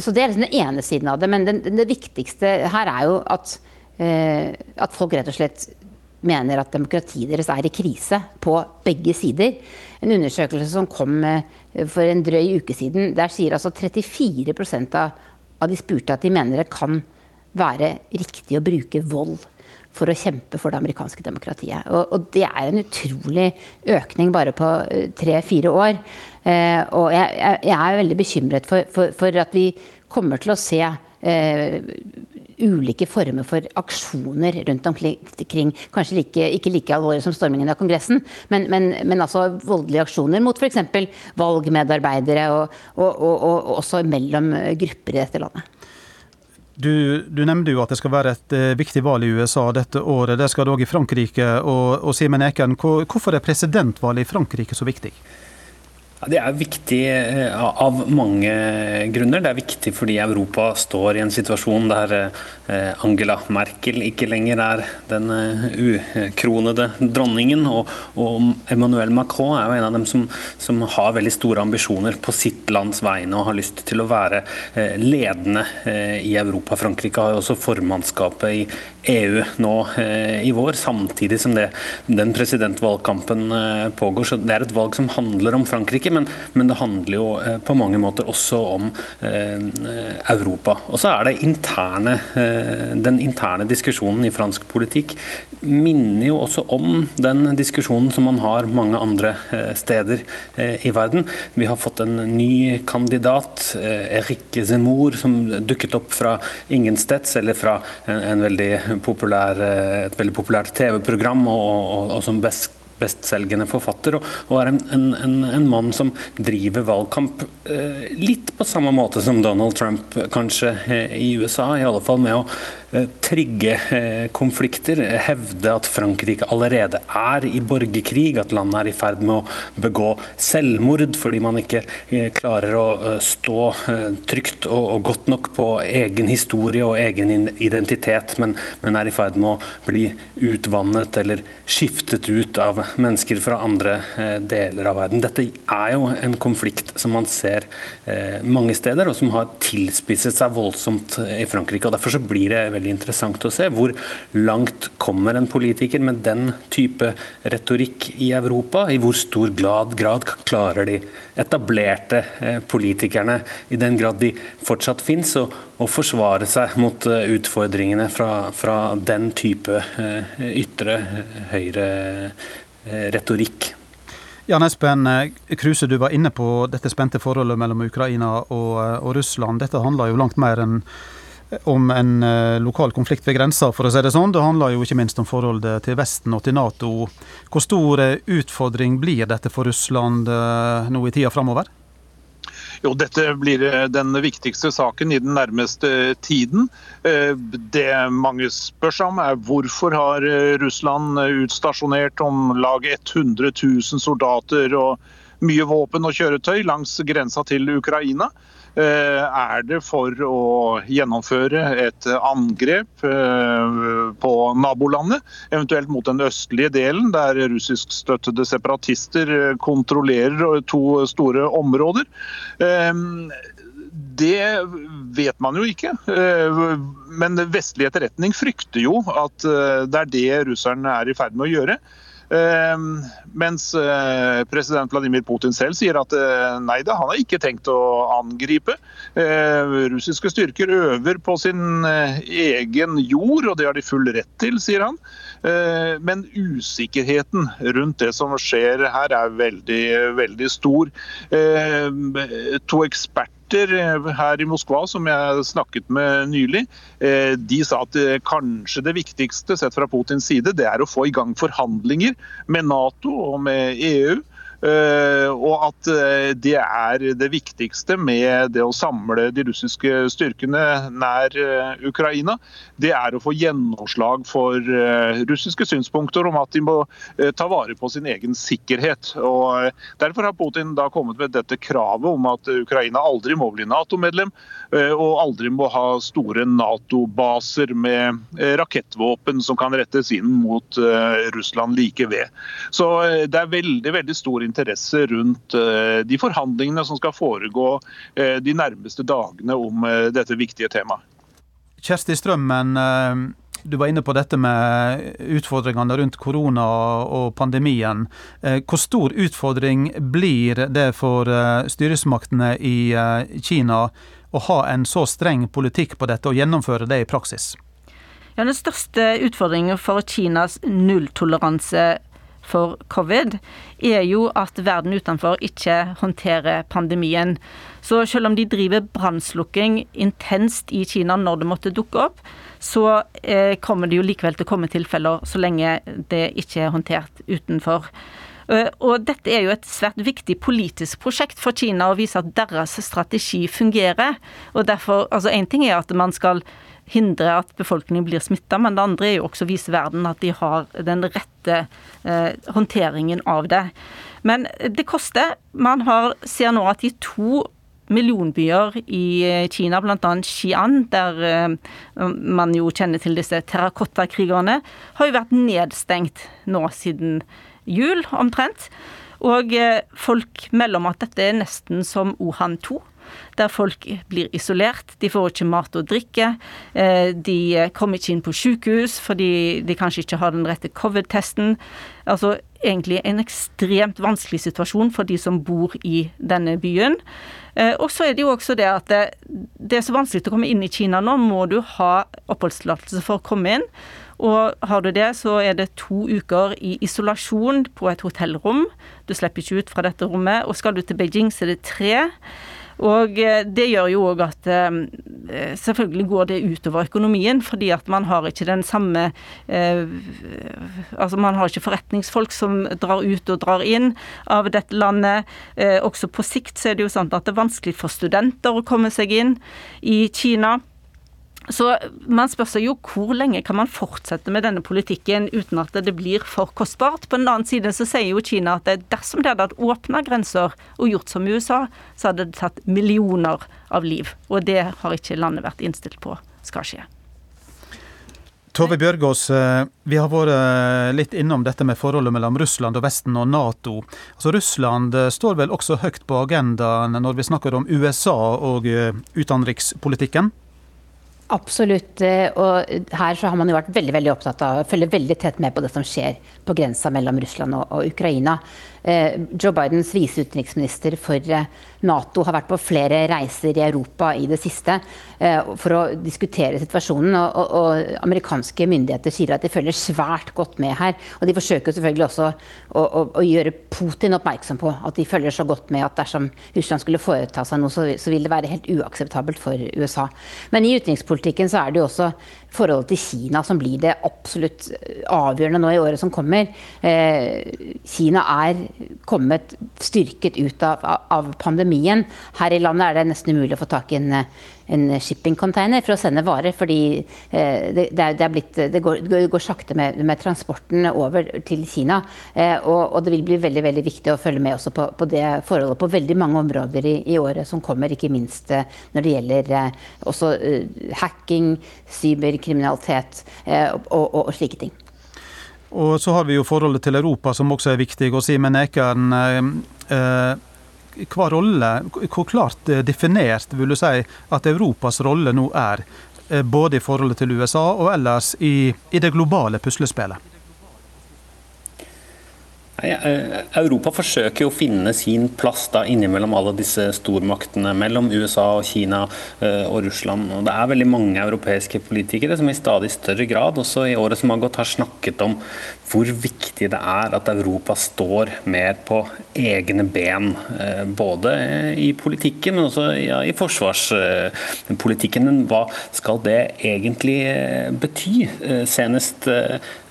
Så det er liksom den ene siden av det. Men det, viktigste her er jo at, eh, at folk rett og slett mener at demokratiet deres er i krise på begge sider. En undersøkelse som kom for en drøy uke siden, der sier altså 34 av, av de spurte at de mener det kan være riktig å bruke vold for å kjempe for det amerikanske demokratiet. Og, og det er en utrolig økning bare på eh, tre-fire år. Eh, og jeg, jeg, er veldig bekymret for, for, for, at vi kommer til å se eh, ulike former for aksjoner rundt omkring. Kanskje like, ikke like alvorlige som stormingen av Kongressen, men, men, men altså voldelige aksjoner mot f.eks. valgmedarbeidere, og, og, og, og, også mellom grupper i dette landet. Du, du nevnte jo at det skal være et uh, viktig valg i USA dette året. Det skal det òg i Frankrike. Og, og Simen Eken, hvorfor er presidentvalget i Frankrike så viktig? Det er viktig eh, av mange grunner. Det er viktig fordi Europa står i en situasjon der eh, Angela Merkel ikke lenger er den eh, ukronede dronningen. Og, Emmanuel Macron er jo en av dem som, som, har veldig store ambisjoner på sitt lands vegne og har lyst til å være ledende i Europa. Frankrike har jo også formannskapet i EU nå i vår, samtidig som det, den presidentvalgkampen pågår. Så det er et valg som handler om Frankrike men, men, det handler jo eh, på mange måter også om eh, Europa. Og så er det interne, eh, den interne diskusjonen i fransk politikk minner jo også om den diskusjonen som man har mange andre eh, steder eh, i verden. Vi har fått en ny kandidat, eh, Erik Zemmour, som dukket opp fra ingensteds, eller fra en, en veldig populær, et veldig populært TV-program, og, og, og, som best bestselgende forfatter, og, og er en, en, en, mann som driver valgkamp eh, litt på samme måte som Donald Trump kanskje eh, i USA, i alle fall med å Eh, trigge eh, konflikter, hevde at Frankrike allerede er i borgerkrig, at landet er i ferd med å begå selvmord fordi man ikke eh, klarer å stå trygt og godt nok på egen historie og egen identitet, men er i ferd med å bli utvannet eller skiftet ut av mennesker fra andre deler av verden. Dette er jo en konflikt som man ser mange steder, og som har tilspisset seg voldsomt i Frankrike. og Derfor så blir det veldig interessant å se. Hvor langt kommer en politiker med den type retorikk i Europa? I hvor stor grad, grad klarer de etablerte eh, politikerne, i den grad de fortsatt fins, å forsvare seg mot eh, utfordringene fra, fra den type eh, ytre høyre retorikk? Jan Espen Kruse, du var inne på dette spente forholdet mellom Ukraina og, og Russland. Dette handler jo langt mer enn om en lokal konflikt ved grensa, for å si det sånn. Det handler jo ikke minst om forholdet til Vesten og til Nato. Hvor stor utfordring blir dette for Russland nå i tida framover? Jo, Dette blir den viktigste saken i den nærmeste tiden. Det mange spør seg om er hvorfor har Russland utstasjonert om lag 100 000 soldater og mye våpen og kjøretøy langs grensa til Ukraina. Eh, er det for å gjennomføre et angrep eh, på nabolandet, eventuelt mot den østlige delen, der russiskstøttede separatister eh, kontrollerer to store områder. Det vet man jo ikke. Men vestlig etterretning frykter jo at det er det russerne er i ferd med å gjøre. Ehm, mens eh, president Vladimir Putin selv sier at eh, nei da, han har ikke tenkt å angripe. Ehm, russiske styrker øver på sin eh, egen jord, og det har de full rett til, sier han. Ehm, men usikkerheten rundt det som skjer her er veldig, veldig stor. To eksperter eksperter her i Moskva som jeg snakket med nylig, eh, de sa at eh, kanskje det viktigste sett fra Putins side, det er å få i gang forhandlinger med Nato og med EU Eh, og at eh, det er det viktigste med det å samle de russiske styrkene nær eh, Ukraina. Det er å få gjennomslag for russiske synspunkter om at de må ta vare på sin egen sikkerhet. Og derfor har Putin da kommet med dette kravet om at Ukraina aldri må bli Nato-medlem, og aldri må ha store Nato-baser med rakettvåpen som kan rettes inn mot Russland like ved. Så det er veldig, veldig stor interesse rundt eh, de forhandlingene som skal foregå eh, de nærmeste dagene om eh, dette viktige temaet. Kjersti Strømmen, du var inne på dette med utfordringene rundt korona og pandemien. Hvor stor utfordring blir det for styresmaktene i Kina å ha en så streng politikk på dette og gjennomføre det i praksis? Ja, Den største utfordringen for Kinas nulltoleranse for covid, er jo at verden utenfor ikke håndterer pandemien. Så selv om de driver brannslukking intenst i Kina når det måtte dukke opp, så eh, kommer det jo likevel til å komme tilfeller så lenge det ikke er håndtert utenfor. Eh, og dette er jo et svært viktig politisk prosjekt for Kina å vise at deres strategi fungerer. Og derfor, altså Én ting er at man skal hindre at befolkningen blir smitta, men det andre er jo også å vise verden at de har den rette eh, håndteringen av det. Men det koster. Man har, ser nå at i to millionbyer i eh, Kina, bl.a. Xi'an, der eh, man jo kjenner til disse terrakottakrigerne, har jo vært nedstengt nå siden jul, omtrent. Og eh, folk melder om at dette er nesten som Wuhan 2 der folk blir isolert. De får ikke mat og drikke. Eh, de kommer ikke inn på sykehus fordi de kanskje ikke har den rette covid-testen. Altså egentlig en ekstremt vanskelig situasjon for de som bor i denne byen. Eh, og så er det jo også det at det, det er så vanskelig å komme inn i Kina nå. Må du ha oppholdstillatelse for å komme inn. Og har du det, så er det to uker i isolasjon på et hotellrom. Du slipper ikke ut fra dette rommet. Og skal du til Beijing, så er det tre. Og eh, det gjør jo òg at eh, selvfølgelig går det utover økonomien, fordi at man har ikke den samme eh, Altså man har ikke forretningsfolk som drar ut og drar inn av dette landet. Også på sikt så er det jo sånn at det er vanskelig for studenter å komme seg inn i Kina. Så man spør seg jo hvor lenge kan man fortsette med denne politikken uten at det blir for kostbart. På den annen side så sier jo Kina at dersom de hadde åpna grenser og gjort som USA, så hadde det tatt millioner av liv. Og det har ikke landet vært innstilt på skal skje. Tove Bjørgaas, eh, vi har vært eh, litt innom dette med forholdet mellom Russland og Vesten og Nato. Altså Russland eh, står vel også høyt på agendaen når vi snakker om USA og utenrikspolitikken? Absolutt. Eh, og her så har man jo vært veldig veldig opptatt av å følge veldig tett med på det som skjer på grensa mellom Russland og, og Ukraina. Eh, Joe Bidens viseutenriksminister for eh, Nato har vært på flere reiser i Europa i det siste for å diskutere situasjonen. Og, og, amerikanske myndigheter sier at de følger svært godt med her. Og de forsøker selvfølgelig også å, å, å, gjøre Putin oppmerksom på at de følger så godt med at dersom Russland skulle foreta seg noe, så, så vil det være helt uakseptabelt for USA. Men i utenrikspolitikken så er det jo også forholdet til Kina som blir det absolutt avgjørende nå i året som kommer. Eh, Kina er kommet styrket ut av, av, pandemien. Her i landet er det nesten umulig å få tak i en, en shippingcontainer for å sende varer. Fordi eh, det, det, blitt, det, går, det, går, sakte med, med, transporten over til Kina. Eh, og, og, det vil bli veldig veldig viktig å følge med også på, på det forholdet på veldig mange områder i, i året som kommer. Ikke minst eh, når det gjelder også hacking, cyberkriminalitet og, og, og slike ting. Og så har vi jo forholdet til Europa, som også er viktig å si. Men Ekern, eh, hva rolle, hvor klart definert vil du si at Europas rolle nå er? Eh, både i forholdet til USA og ellers i, i det globale puslespillet? Eh, Europa forsøker jo å finne sin plass da innimellom alle disse stormaktene, mellom USA, og Kina eh, og Russland. Og Det er veldig mange europeiske politikere som i stadig større grad også i året som har gått har snakket om hvor viktig det er at Europa står mer på egne ben. Eh, både i politikken, men også ja, i forsvarspolitikken. Hva skal det egentlig bety? Senest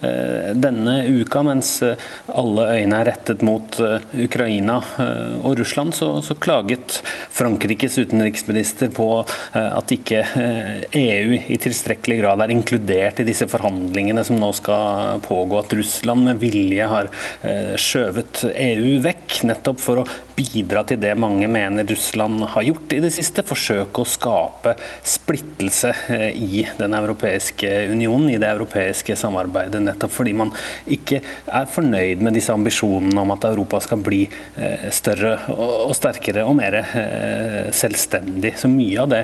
denne uka, mens alle øyne er rettet mot eh, Ukraina eh, og Russland, så, så klaget Frankrikes utenriksminister på eh, at ikke EU e i tilstrekkelig grad er inkludert i disse forhandlingene som nå skal pågå. At Russland med vilje har skjøvet EU vekk, nettopp for å bidra til det mange mener Russland har gjort i det siste. Forsøke å skape splittelse i Den europeiske unionen, i det europeiske samarbeidet. Nettopp fordi man ikke er fornøyd med disse ambisjonene om at Europa skal bli eh, større og sterkere og mer eh, selvstendig. Så mye av det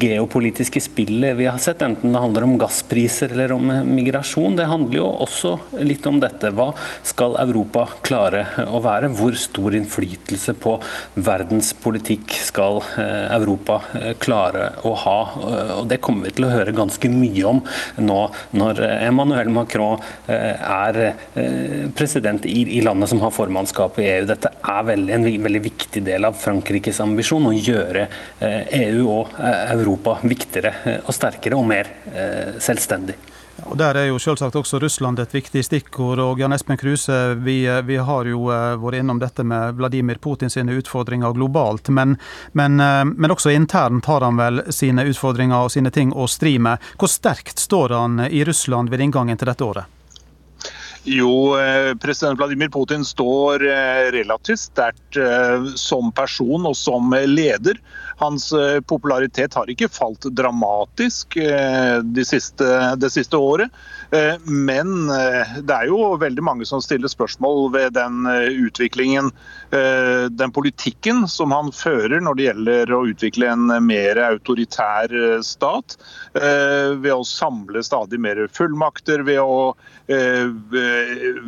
geopolitiske spillet vi har sett, enten det handler om gasspriser eller om eh, migrasjon, det handler jo også litt om dette. Hva skal Europa klare å være? Hvor stor innflytelse på verdenspolitikk skal Europa klare å ha? Og Det kommer vi til å høre ganske mye om nå når Emmanuel Macron er president i, landet som har formannskapet i EU. Dette er en veldig viktig del av Frankrikes ambisjon, å gjøre EU eh, e og eh, Europa viktigere eh, og sterkere og mer selvstendig. Og Der er jo selvsagt også Russland et viktig stikkord. og Jan Espen Kruse, vi, vi, har jo eh, vært innom dette med Vladimir Putin sine utfordringer globalt. Men, men, eh, men, også internt har han vel sine utfordringer og sine ting å stri med. Hvor sterkt står han i Russland ved inngangen til dette året? Jo, eh, president Vladimir Putin står relativt sterkt som person og som leder. Hans eh, popularitet har ikke falt dramatisk det siste, det siste året. Eh, men det er jo veldig mange som stiller spørsmål ved den utviklingen, den politikken som han fører når det gjelder å utvikle en mer autoritær stat. Ved å samle stadig mer fullmakter, ved å,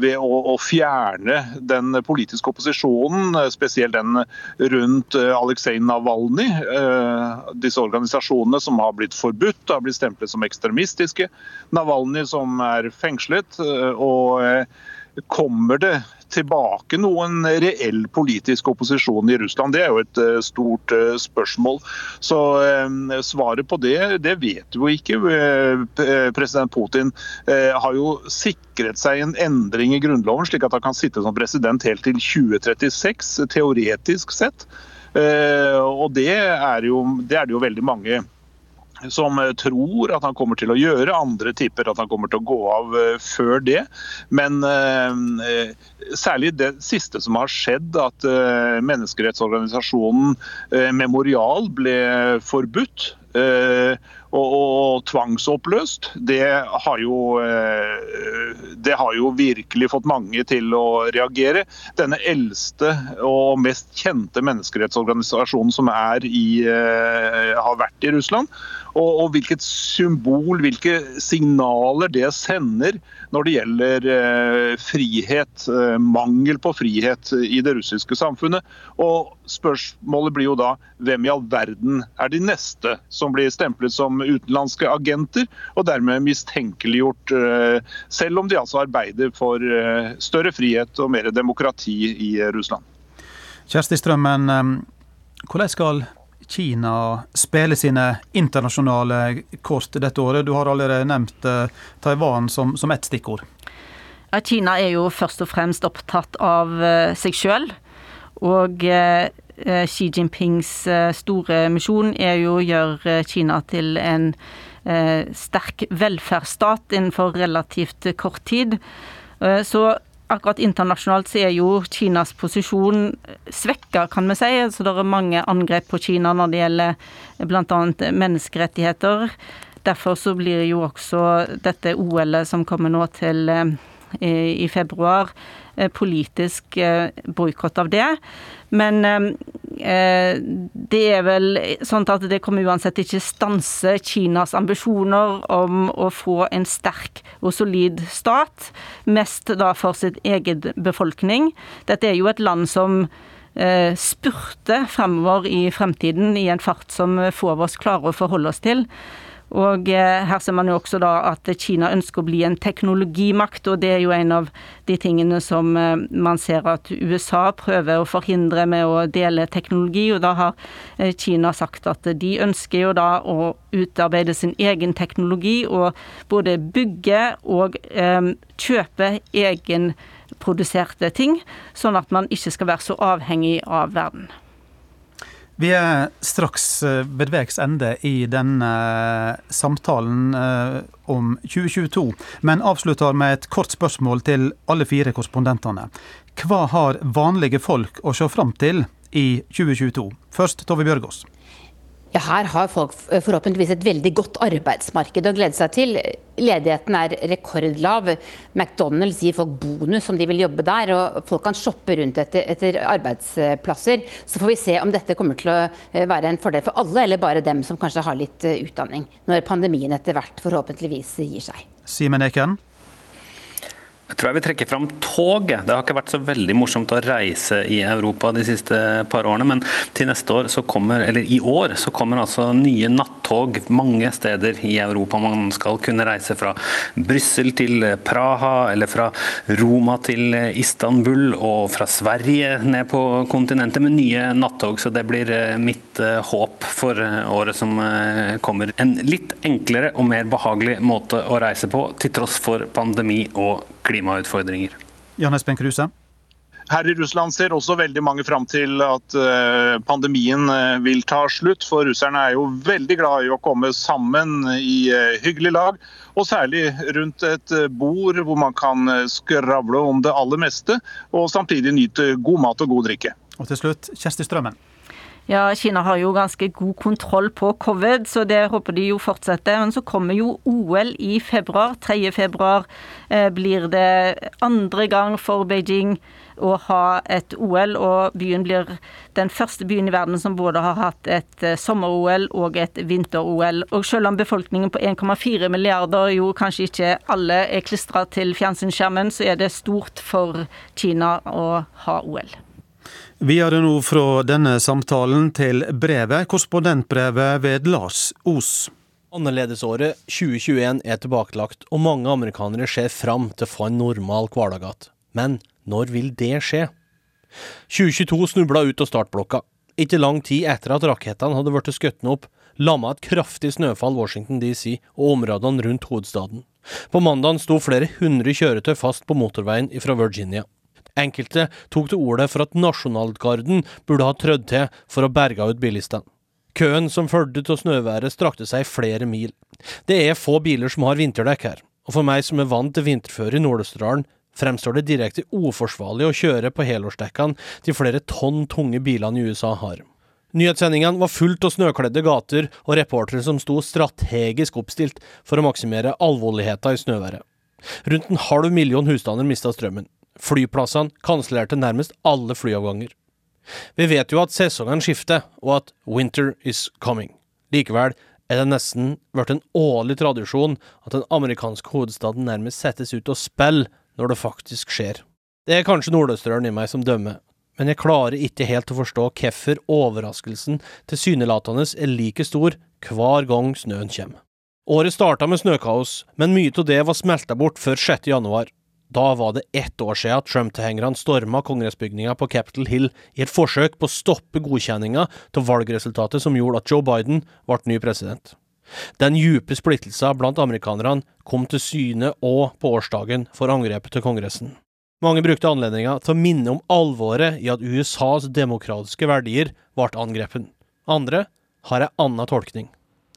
ved å, å fjerne den politiske opposisjonen, spesielt den rundt Aleksej Navalny. Eh, disse organisasjonene som har blitt forbudt, har blitt stemplet som ekstremistiske. Navalny som er fengslet. Eh, og eh, Kommer det tilbake noen reell politisk opposisjon i Russland? Det er jo et stort spørsmål. Så svaret på det, det vet jo ikke. President Putin har jo sikret seg en endring i grunnloven, slik at han kan sitte som president helt til 2036, teoretisk sett. Eh, og det er, jo, det er det jo veldig mange som tror at han kommer til å gjøre. Andre tipper at han kommer til å gå av uh, før det. Men eh, særlig det siste som har skjedd, at eh, menneskerettsorganisasjonen Memorial ble forbudt og, og tvangsoppløst, det har, jo, eh, det har jo virkelig fått mange til å reagere. Denne eldste og mest kjente menneskerettsorganisasjonen som er i, eh, har vært i Russland, og, og, hvilket symbol, hvilke signaler det sender når det gjelder eh, frihet, eh, mangel på frihet i det russiske samfunnet. Og Spørsmålet blir jo da hvem i all verden er de neste som blir stemplet som utenlandske agenter, og dermed mistenkeliggjort, eh, selv om de altså arbeider for større frihet og mer demokrati i Russland. Kjersti Strømmen, hvordan skal Kina spiller sine internasjonale kort dette året. Du har allerede nevnt eh, Taiwan som, som ett stikkord. Ja, Kina er jo først og fremst opptatt av eh, seg sjøl. Og eh, Xi Jinpings store misjon er jo å gjøre Kina til en sterk velferdsstat innenfor relativt kort tid. Så akkurat internasjonalt så er jo Kinas posisjon svekka, kan vi si. Så det er mange angrep på Kina når det gjelder bl.a. menneskerettigheter. Derfor så blir jo også dette OL-et som kommer nå til eh, i februar, politisk eh, boikott av det. Men eh, det er vel sånn at det kommer uansett ikke stanse Kinas ambisjoner om å få en sterk og solid stat, mest da for sitt eget befolkning. Dette er jo et land som spurte fremover i fremtiden i en fart som få av oss klarer å forholde oss til. Og eh, her ser man jo også da at Kina ønsker å bli en teknologimakt, og det er jo en av de tingene som eh, man ser at USA prøver å forhindre med å dele teknologi. Og da har eh, Kina sagt at de ønsker jo da å utarbeide sin egen teknologi og både bygge og kjøpe egenproduserte ting, sånn at man ikke skal være så avhengig av verden. Vi er straks eh, ved veis ende i denne eh, samtalen eh, om 2022, men avslutter med et kort spørsmål til alle fire korrespondentene. Hva har vanlige folk å se fram til i 2022? Først Tove Bjørgaas. Ja, her har folk forhåpentligvis et veldig godt arbeidsmarked å glede seg til. Ledigheten er rekordlav. McDonald's gir folk bonus om de vil jobbe der, og folk kan shoppe rundt etter, etter arbeidsplasser. Så får vi se om dette kommer til å eh, være en fordel for alle, eller bare dem som kanskje har litt eh, utdanning, når pandemien etter hvert forhåpentligvis gir seg. Simen Eken? Jeg tror jeg vil trekke fram toget. Det har ikke vært så veldig morsomt å reise i Europa de siste par årene, men til neste år så kommer, eller i år så kommer altså nye nattog mange steder i Europa. Man skal kunne reise fra Brussel til Praha, eller fra Roma til Istanbul, og fra Sverige ned på kontinentet med nye nattog. Så det blir eh, mitt eh, håp for eh, året som kommer. En litt enklere og mer behagelig måte å reise på, til tross for pandemi og klimautfordringer. Jan Espen Kruse? Her i Russland ser også veldig mange fram til at eh, pandemien eh, vil ta slutt. For russerne er jo veldig glad i å komme sammen i eh, hyggelig lag. Og særlig rundt et bord hvor man kan skravle om det aller meste, og samtidig nyte god mat og god drikke. Og til slutt, Kjersti Strømmen. Ja, Kina har jo ganske god kontroll på covid, så det håper de jo fortsetter. Men så kommer jo OL i februar. 3. februar eh, blir det andre gang for Beijing å ha et OL, og byen blir den første byen i verden som både har hatt et eh, sommer-OL og et vinter-OL. Og selv om befolkningen på 1,4 milliarder jo kanskje ikke alle er klistra til fjernsynsskjermen, så er det stort for Kina å ha OL. Videre nå fra denne samtalen til brevet, korrespondentbrevet ved Lars Os. Annerledesåret 2021 er tilbakelagt, og mange amerikanere ser fram til å få en normal hverdag igjen. Men når vil det skje? 2022 snubla ut av startblokka. Ikke lang tid etter at rakettene hadde blitt skutt opp, lamma et kraftig snøfall Washington DC og områdene rundt hovedstaden. På mandagen sto flere hundre kjøretøy fast på motorveien fra Virginia. Enkelte tok til orde for at nasjonalgarden burde ha trødd til for å berge ut bilistene. Køen som fulgte av snøværet strakte seg flere mil. Det er få biler som har vinterdekk her, og for meg som er vant til vinterføre i Nord-Østerdalen, fremstår det direkte uforsvarlig å kjøre på helårsdekkene de flere tonn tunge bilene i USA har. Nyhetssendingene var fullt av snøkledde gater og reportere som sto strategisk oppstilt for å maksimere alvorligheten i snøværet. Rundt en halv million husstander mista strømmen. Flyplassene kansellerte nærmest alle flyavganger. Vi vet jo at sesongen skifter, og at winter is coming. Likevel er det nesten blitt en årlig tradisjon at den amerikanske hovedstaden nærmest settes ut og spiller når det faktisk skjer. Det er kanskje nordøstrøren i meg som dømmer, men jeg klarer ikke helt å forstå hvorfor overraskelsen tilsynelatende er like stor hver gang snøen kommer. Året starta med snøkaos, men mye av det var smelta bort før 6. januar, da var det ett år siden Trump-tilhengerne storma kongressbygninga på Capitol Hill i et forsøk på å stoppe godkjenninga av valgresultatet som gjorde at Joe Biden ble ny president. Den djupe splittelsen blant amerikanerne kom til syne òg på årsdagen for angrepet til Kongressen. Mange brukte anledninga til å minne om alvoret i at USAs demokratiske verdier ble angrepet. Andre har ei anna tolkning.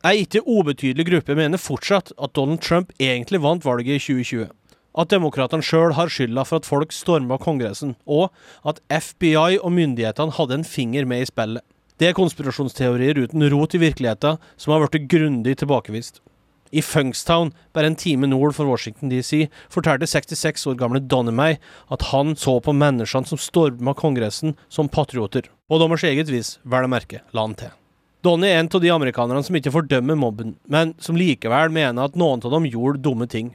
Ei ikke ubetydelig gruppe mener fortsatt at Donald Trump egentlig vant valget i 2020 at demokratene sjøl har skylda for at folk storma Kongressen, og at FBI og myndighetene hadde en finger med i spillet. Det er konspirasjonsteorier uten rot i virkeligheten som har blitt grundig tilbakevist. I Funkstown, bare en time nord for Washington DC, fortalte 66 år gamle Donnemay at han så på menneskene som storma Kongressen, som patrioter. På dommers eget vis, vel å merke, la han til. Donny er en av de amerikanerne som ikke fordømmer mobben, men som likevel mener at noen av dem gjorde dumme ting.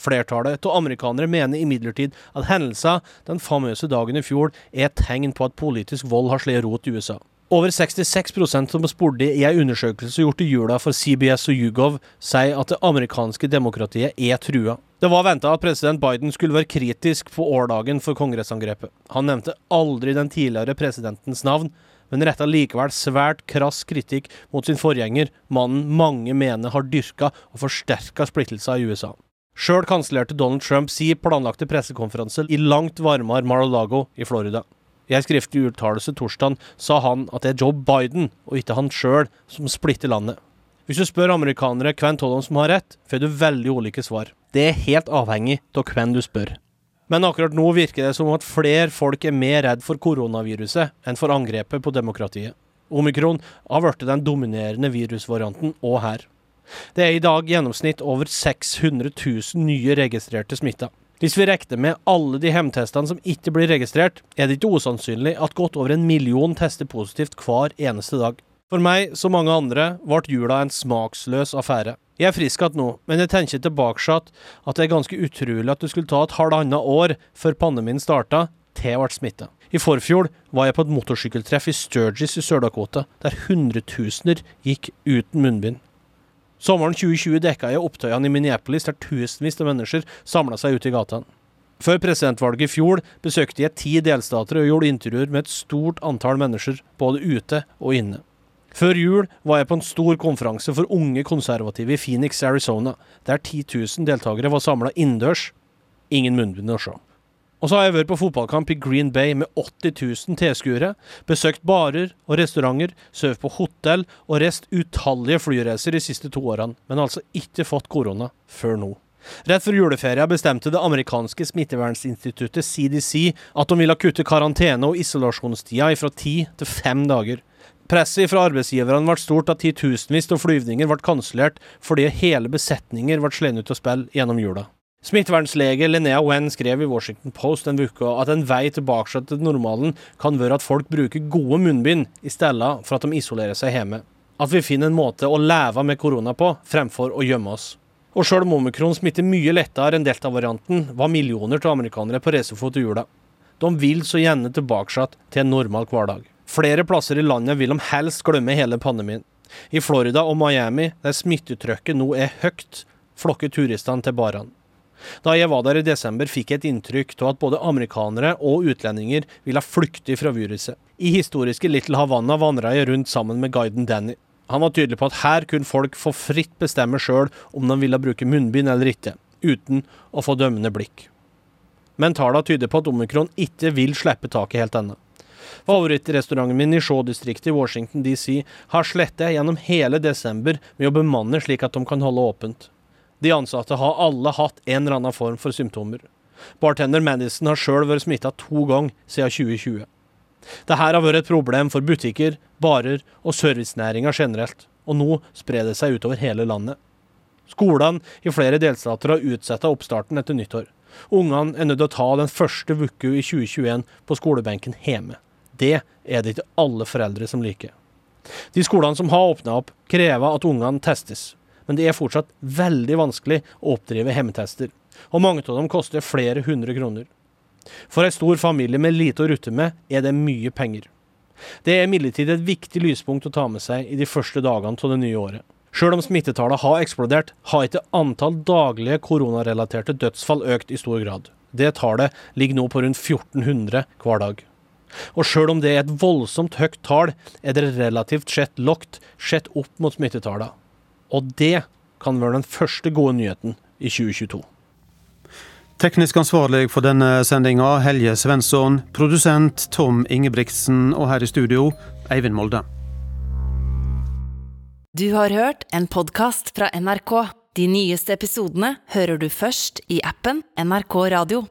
Flertallet av amerikanere mener imidlertid at hendelser den famøse dagen i fjor er et tegn på at politisk vold har slått rot i USA. Over 66% som spurte i en undersøkelse gjort i jula for CBS og Hugov, sier at det amerikanske demokratiet er trua. Det var venta at president Biden skulle være kritisk på årdagen for kongressangrepet. Han nevnte aldri den tidligere presidentens navn, men retta likevel svært krass kritikk mot sin forgjenger, mannen mange mener har dyrka og forsterka splittelser i USA. Sjøl kansellerte Donald Trump si planlagte pressekonferanse i langt varmere Mar-a-Lago i Florida. I en skriftlig uttalelse torsdag sa han at det er Joe Biden, og ikke han sjøl, som splitter landet. Hvis du spør amerikanere hvem av dem som har rett, får du veldig ulike svar. Det er helt avhengig av hvem du spør. Men akkurat nå virker det som at flere folk er mer redd for koronaviruset enn for angrepet på demokratiet. Omikron har blitt den dominerende virusvarianten òg her. Det er i dag gjennomsnitt over 600 000 nye registrerte smitta. Hvis vi regner med alle de hjemtestene som ikke blir registrert, er det ikke usannsynlig at godt over en million tester positivt hver eneste dag. For meg, som mange andre, ble jula en smaksløs affære. Jeg er frisk igjen nå, men jeg tenker tilbake at det er ganske utrolig at det skulle ta et halvannet år før pandemien starta, til jeg ble smitta. I forfjor var jeg på et motorsykkeltreff i Sturgis i Sør-Dakota, der hundretusener gikk uten munnbind. Sommeren 2020 dekka jeg opptøyene i Minneapolis, der tusenvis av mennesker samla seg ute i gatene. Før presidentvalget i fjor besøkte jeg ti delstater og gjorde intervjuer med et stort antall mennesker, både ute og inne. Før jul var jeg på en stor konferanse for unge konservative i Phoenix, Arizona, der 10 000 deltakere var samla innendørs. Ingen munnbind å se. Og så har jeg vært på fotballkamp i Green Bay med 80 000 tilskuere, besøkt barer og restauranter, sovet på hotell og reist utallige flyreiser de siste to årene, men altså ikke fått korona før nå. Rett før juleferia bestemte det amerikanske smittevernsinstituttet CDC at de ville kutte karantene- og isolasjonstida fra ti til fem dager. Presset fra arbeidsgiverne ble stort da titusenvis av flyvninger ble kansellert fordi hele besetninger ble slått ut av spill gjennom jula. Smittevernlege Linnea Wen skrev i Washington Post en uke at en vei tilbake til normalen kan være at folk bruker gode munnbind i stedet for at de isolerer seg hjemme. At vi finner en måte å leve med korona på, fremfor å gjemme oss. Og sjøl om omikron smitter mye lettere enn delta-varianten, var millioner av amerikanere på reisefot i jula. De vil så gjerne tilbake til en normal hverdag. Flere plasser i landet vil de helst glemme hele pandemien. I Florida og Miami, der smittetrykket nå er høyt, flokker turistene til barene. Da jeg var der i desember, fikk jeg et inntrykk av at både amerikanere og utlendinger ville flykte fra viruset. I historiske Little Havanna vandra jeg rundt sammen med guiden Danny. Han var tydelig på at her kunne folk få fritt bestemme sjøl om de ville bruke munnbind eller ikke, uten å få dømmende blikk. Men tallene tyder på at omikron ikke vil slippe taket helt ennå. Favorittrestauranten min i Shaw-distriktet i Washington DC har slettet gjennom hele desember med å bemanne slik at de kan holde åpent. De ansatte har alle hatt en eller annen form for symptomer. Bartender Madison har sjøl vært smitta to ganger siden 2020. Dette har vært et problem for butikker, barer og servicenæringa generelt, og nå sprer det seg utover hele landet. Skolene i flere delstater har utsatt oppstarten etter nyttår. Ungene er nødt til å ta den første uka i 2021 på skolebenken hjemme. Det er det ikke alle foreldre som liker. De skolene som har åpna opp, krever at ungene testes, men det er fortsatt veldig vanskelig å oppdrive hjemmetester, og mange av dem koster flere hundre kroner. For ei stor familie med lite å rutte med, er det mye penger. Det er imidlertid et viktig lyspunkt å ta med seg i de første dagene av det nye året. Sjøl om smittetallene har eksplodert, har ikke antall daglige koronarelaterte dødsfall økt i stor grad. Det tallet ligger nå på rundt 1400 hver dag. Og sjøl om det er et voldsomt høyt tall, er det relativt sett lågt sett opp mot smittetallene. Og det kan være den første gode nyheten i 2022. Teknisk ansvarlig for denne sendinga Helje Svensson, produsent Tom Ingebrigtsen og her i studio Eivind Molde. Du har hørt en podkast fra NRK. De nyeste episodene hører du først i appen NRK Radio.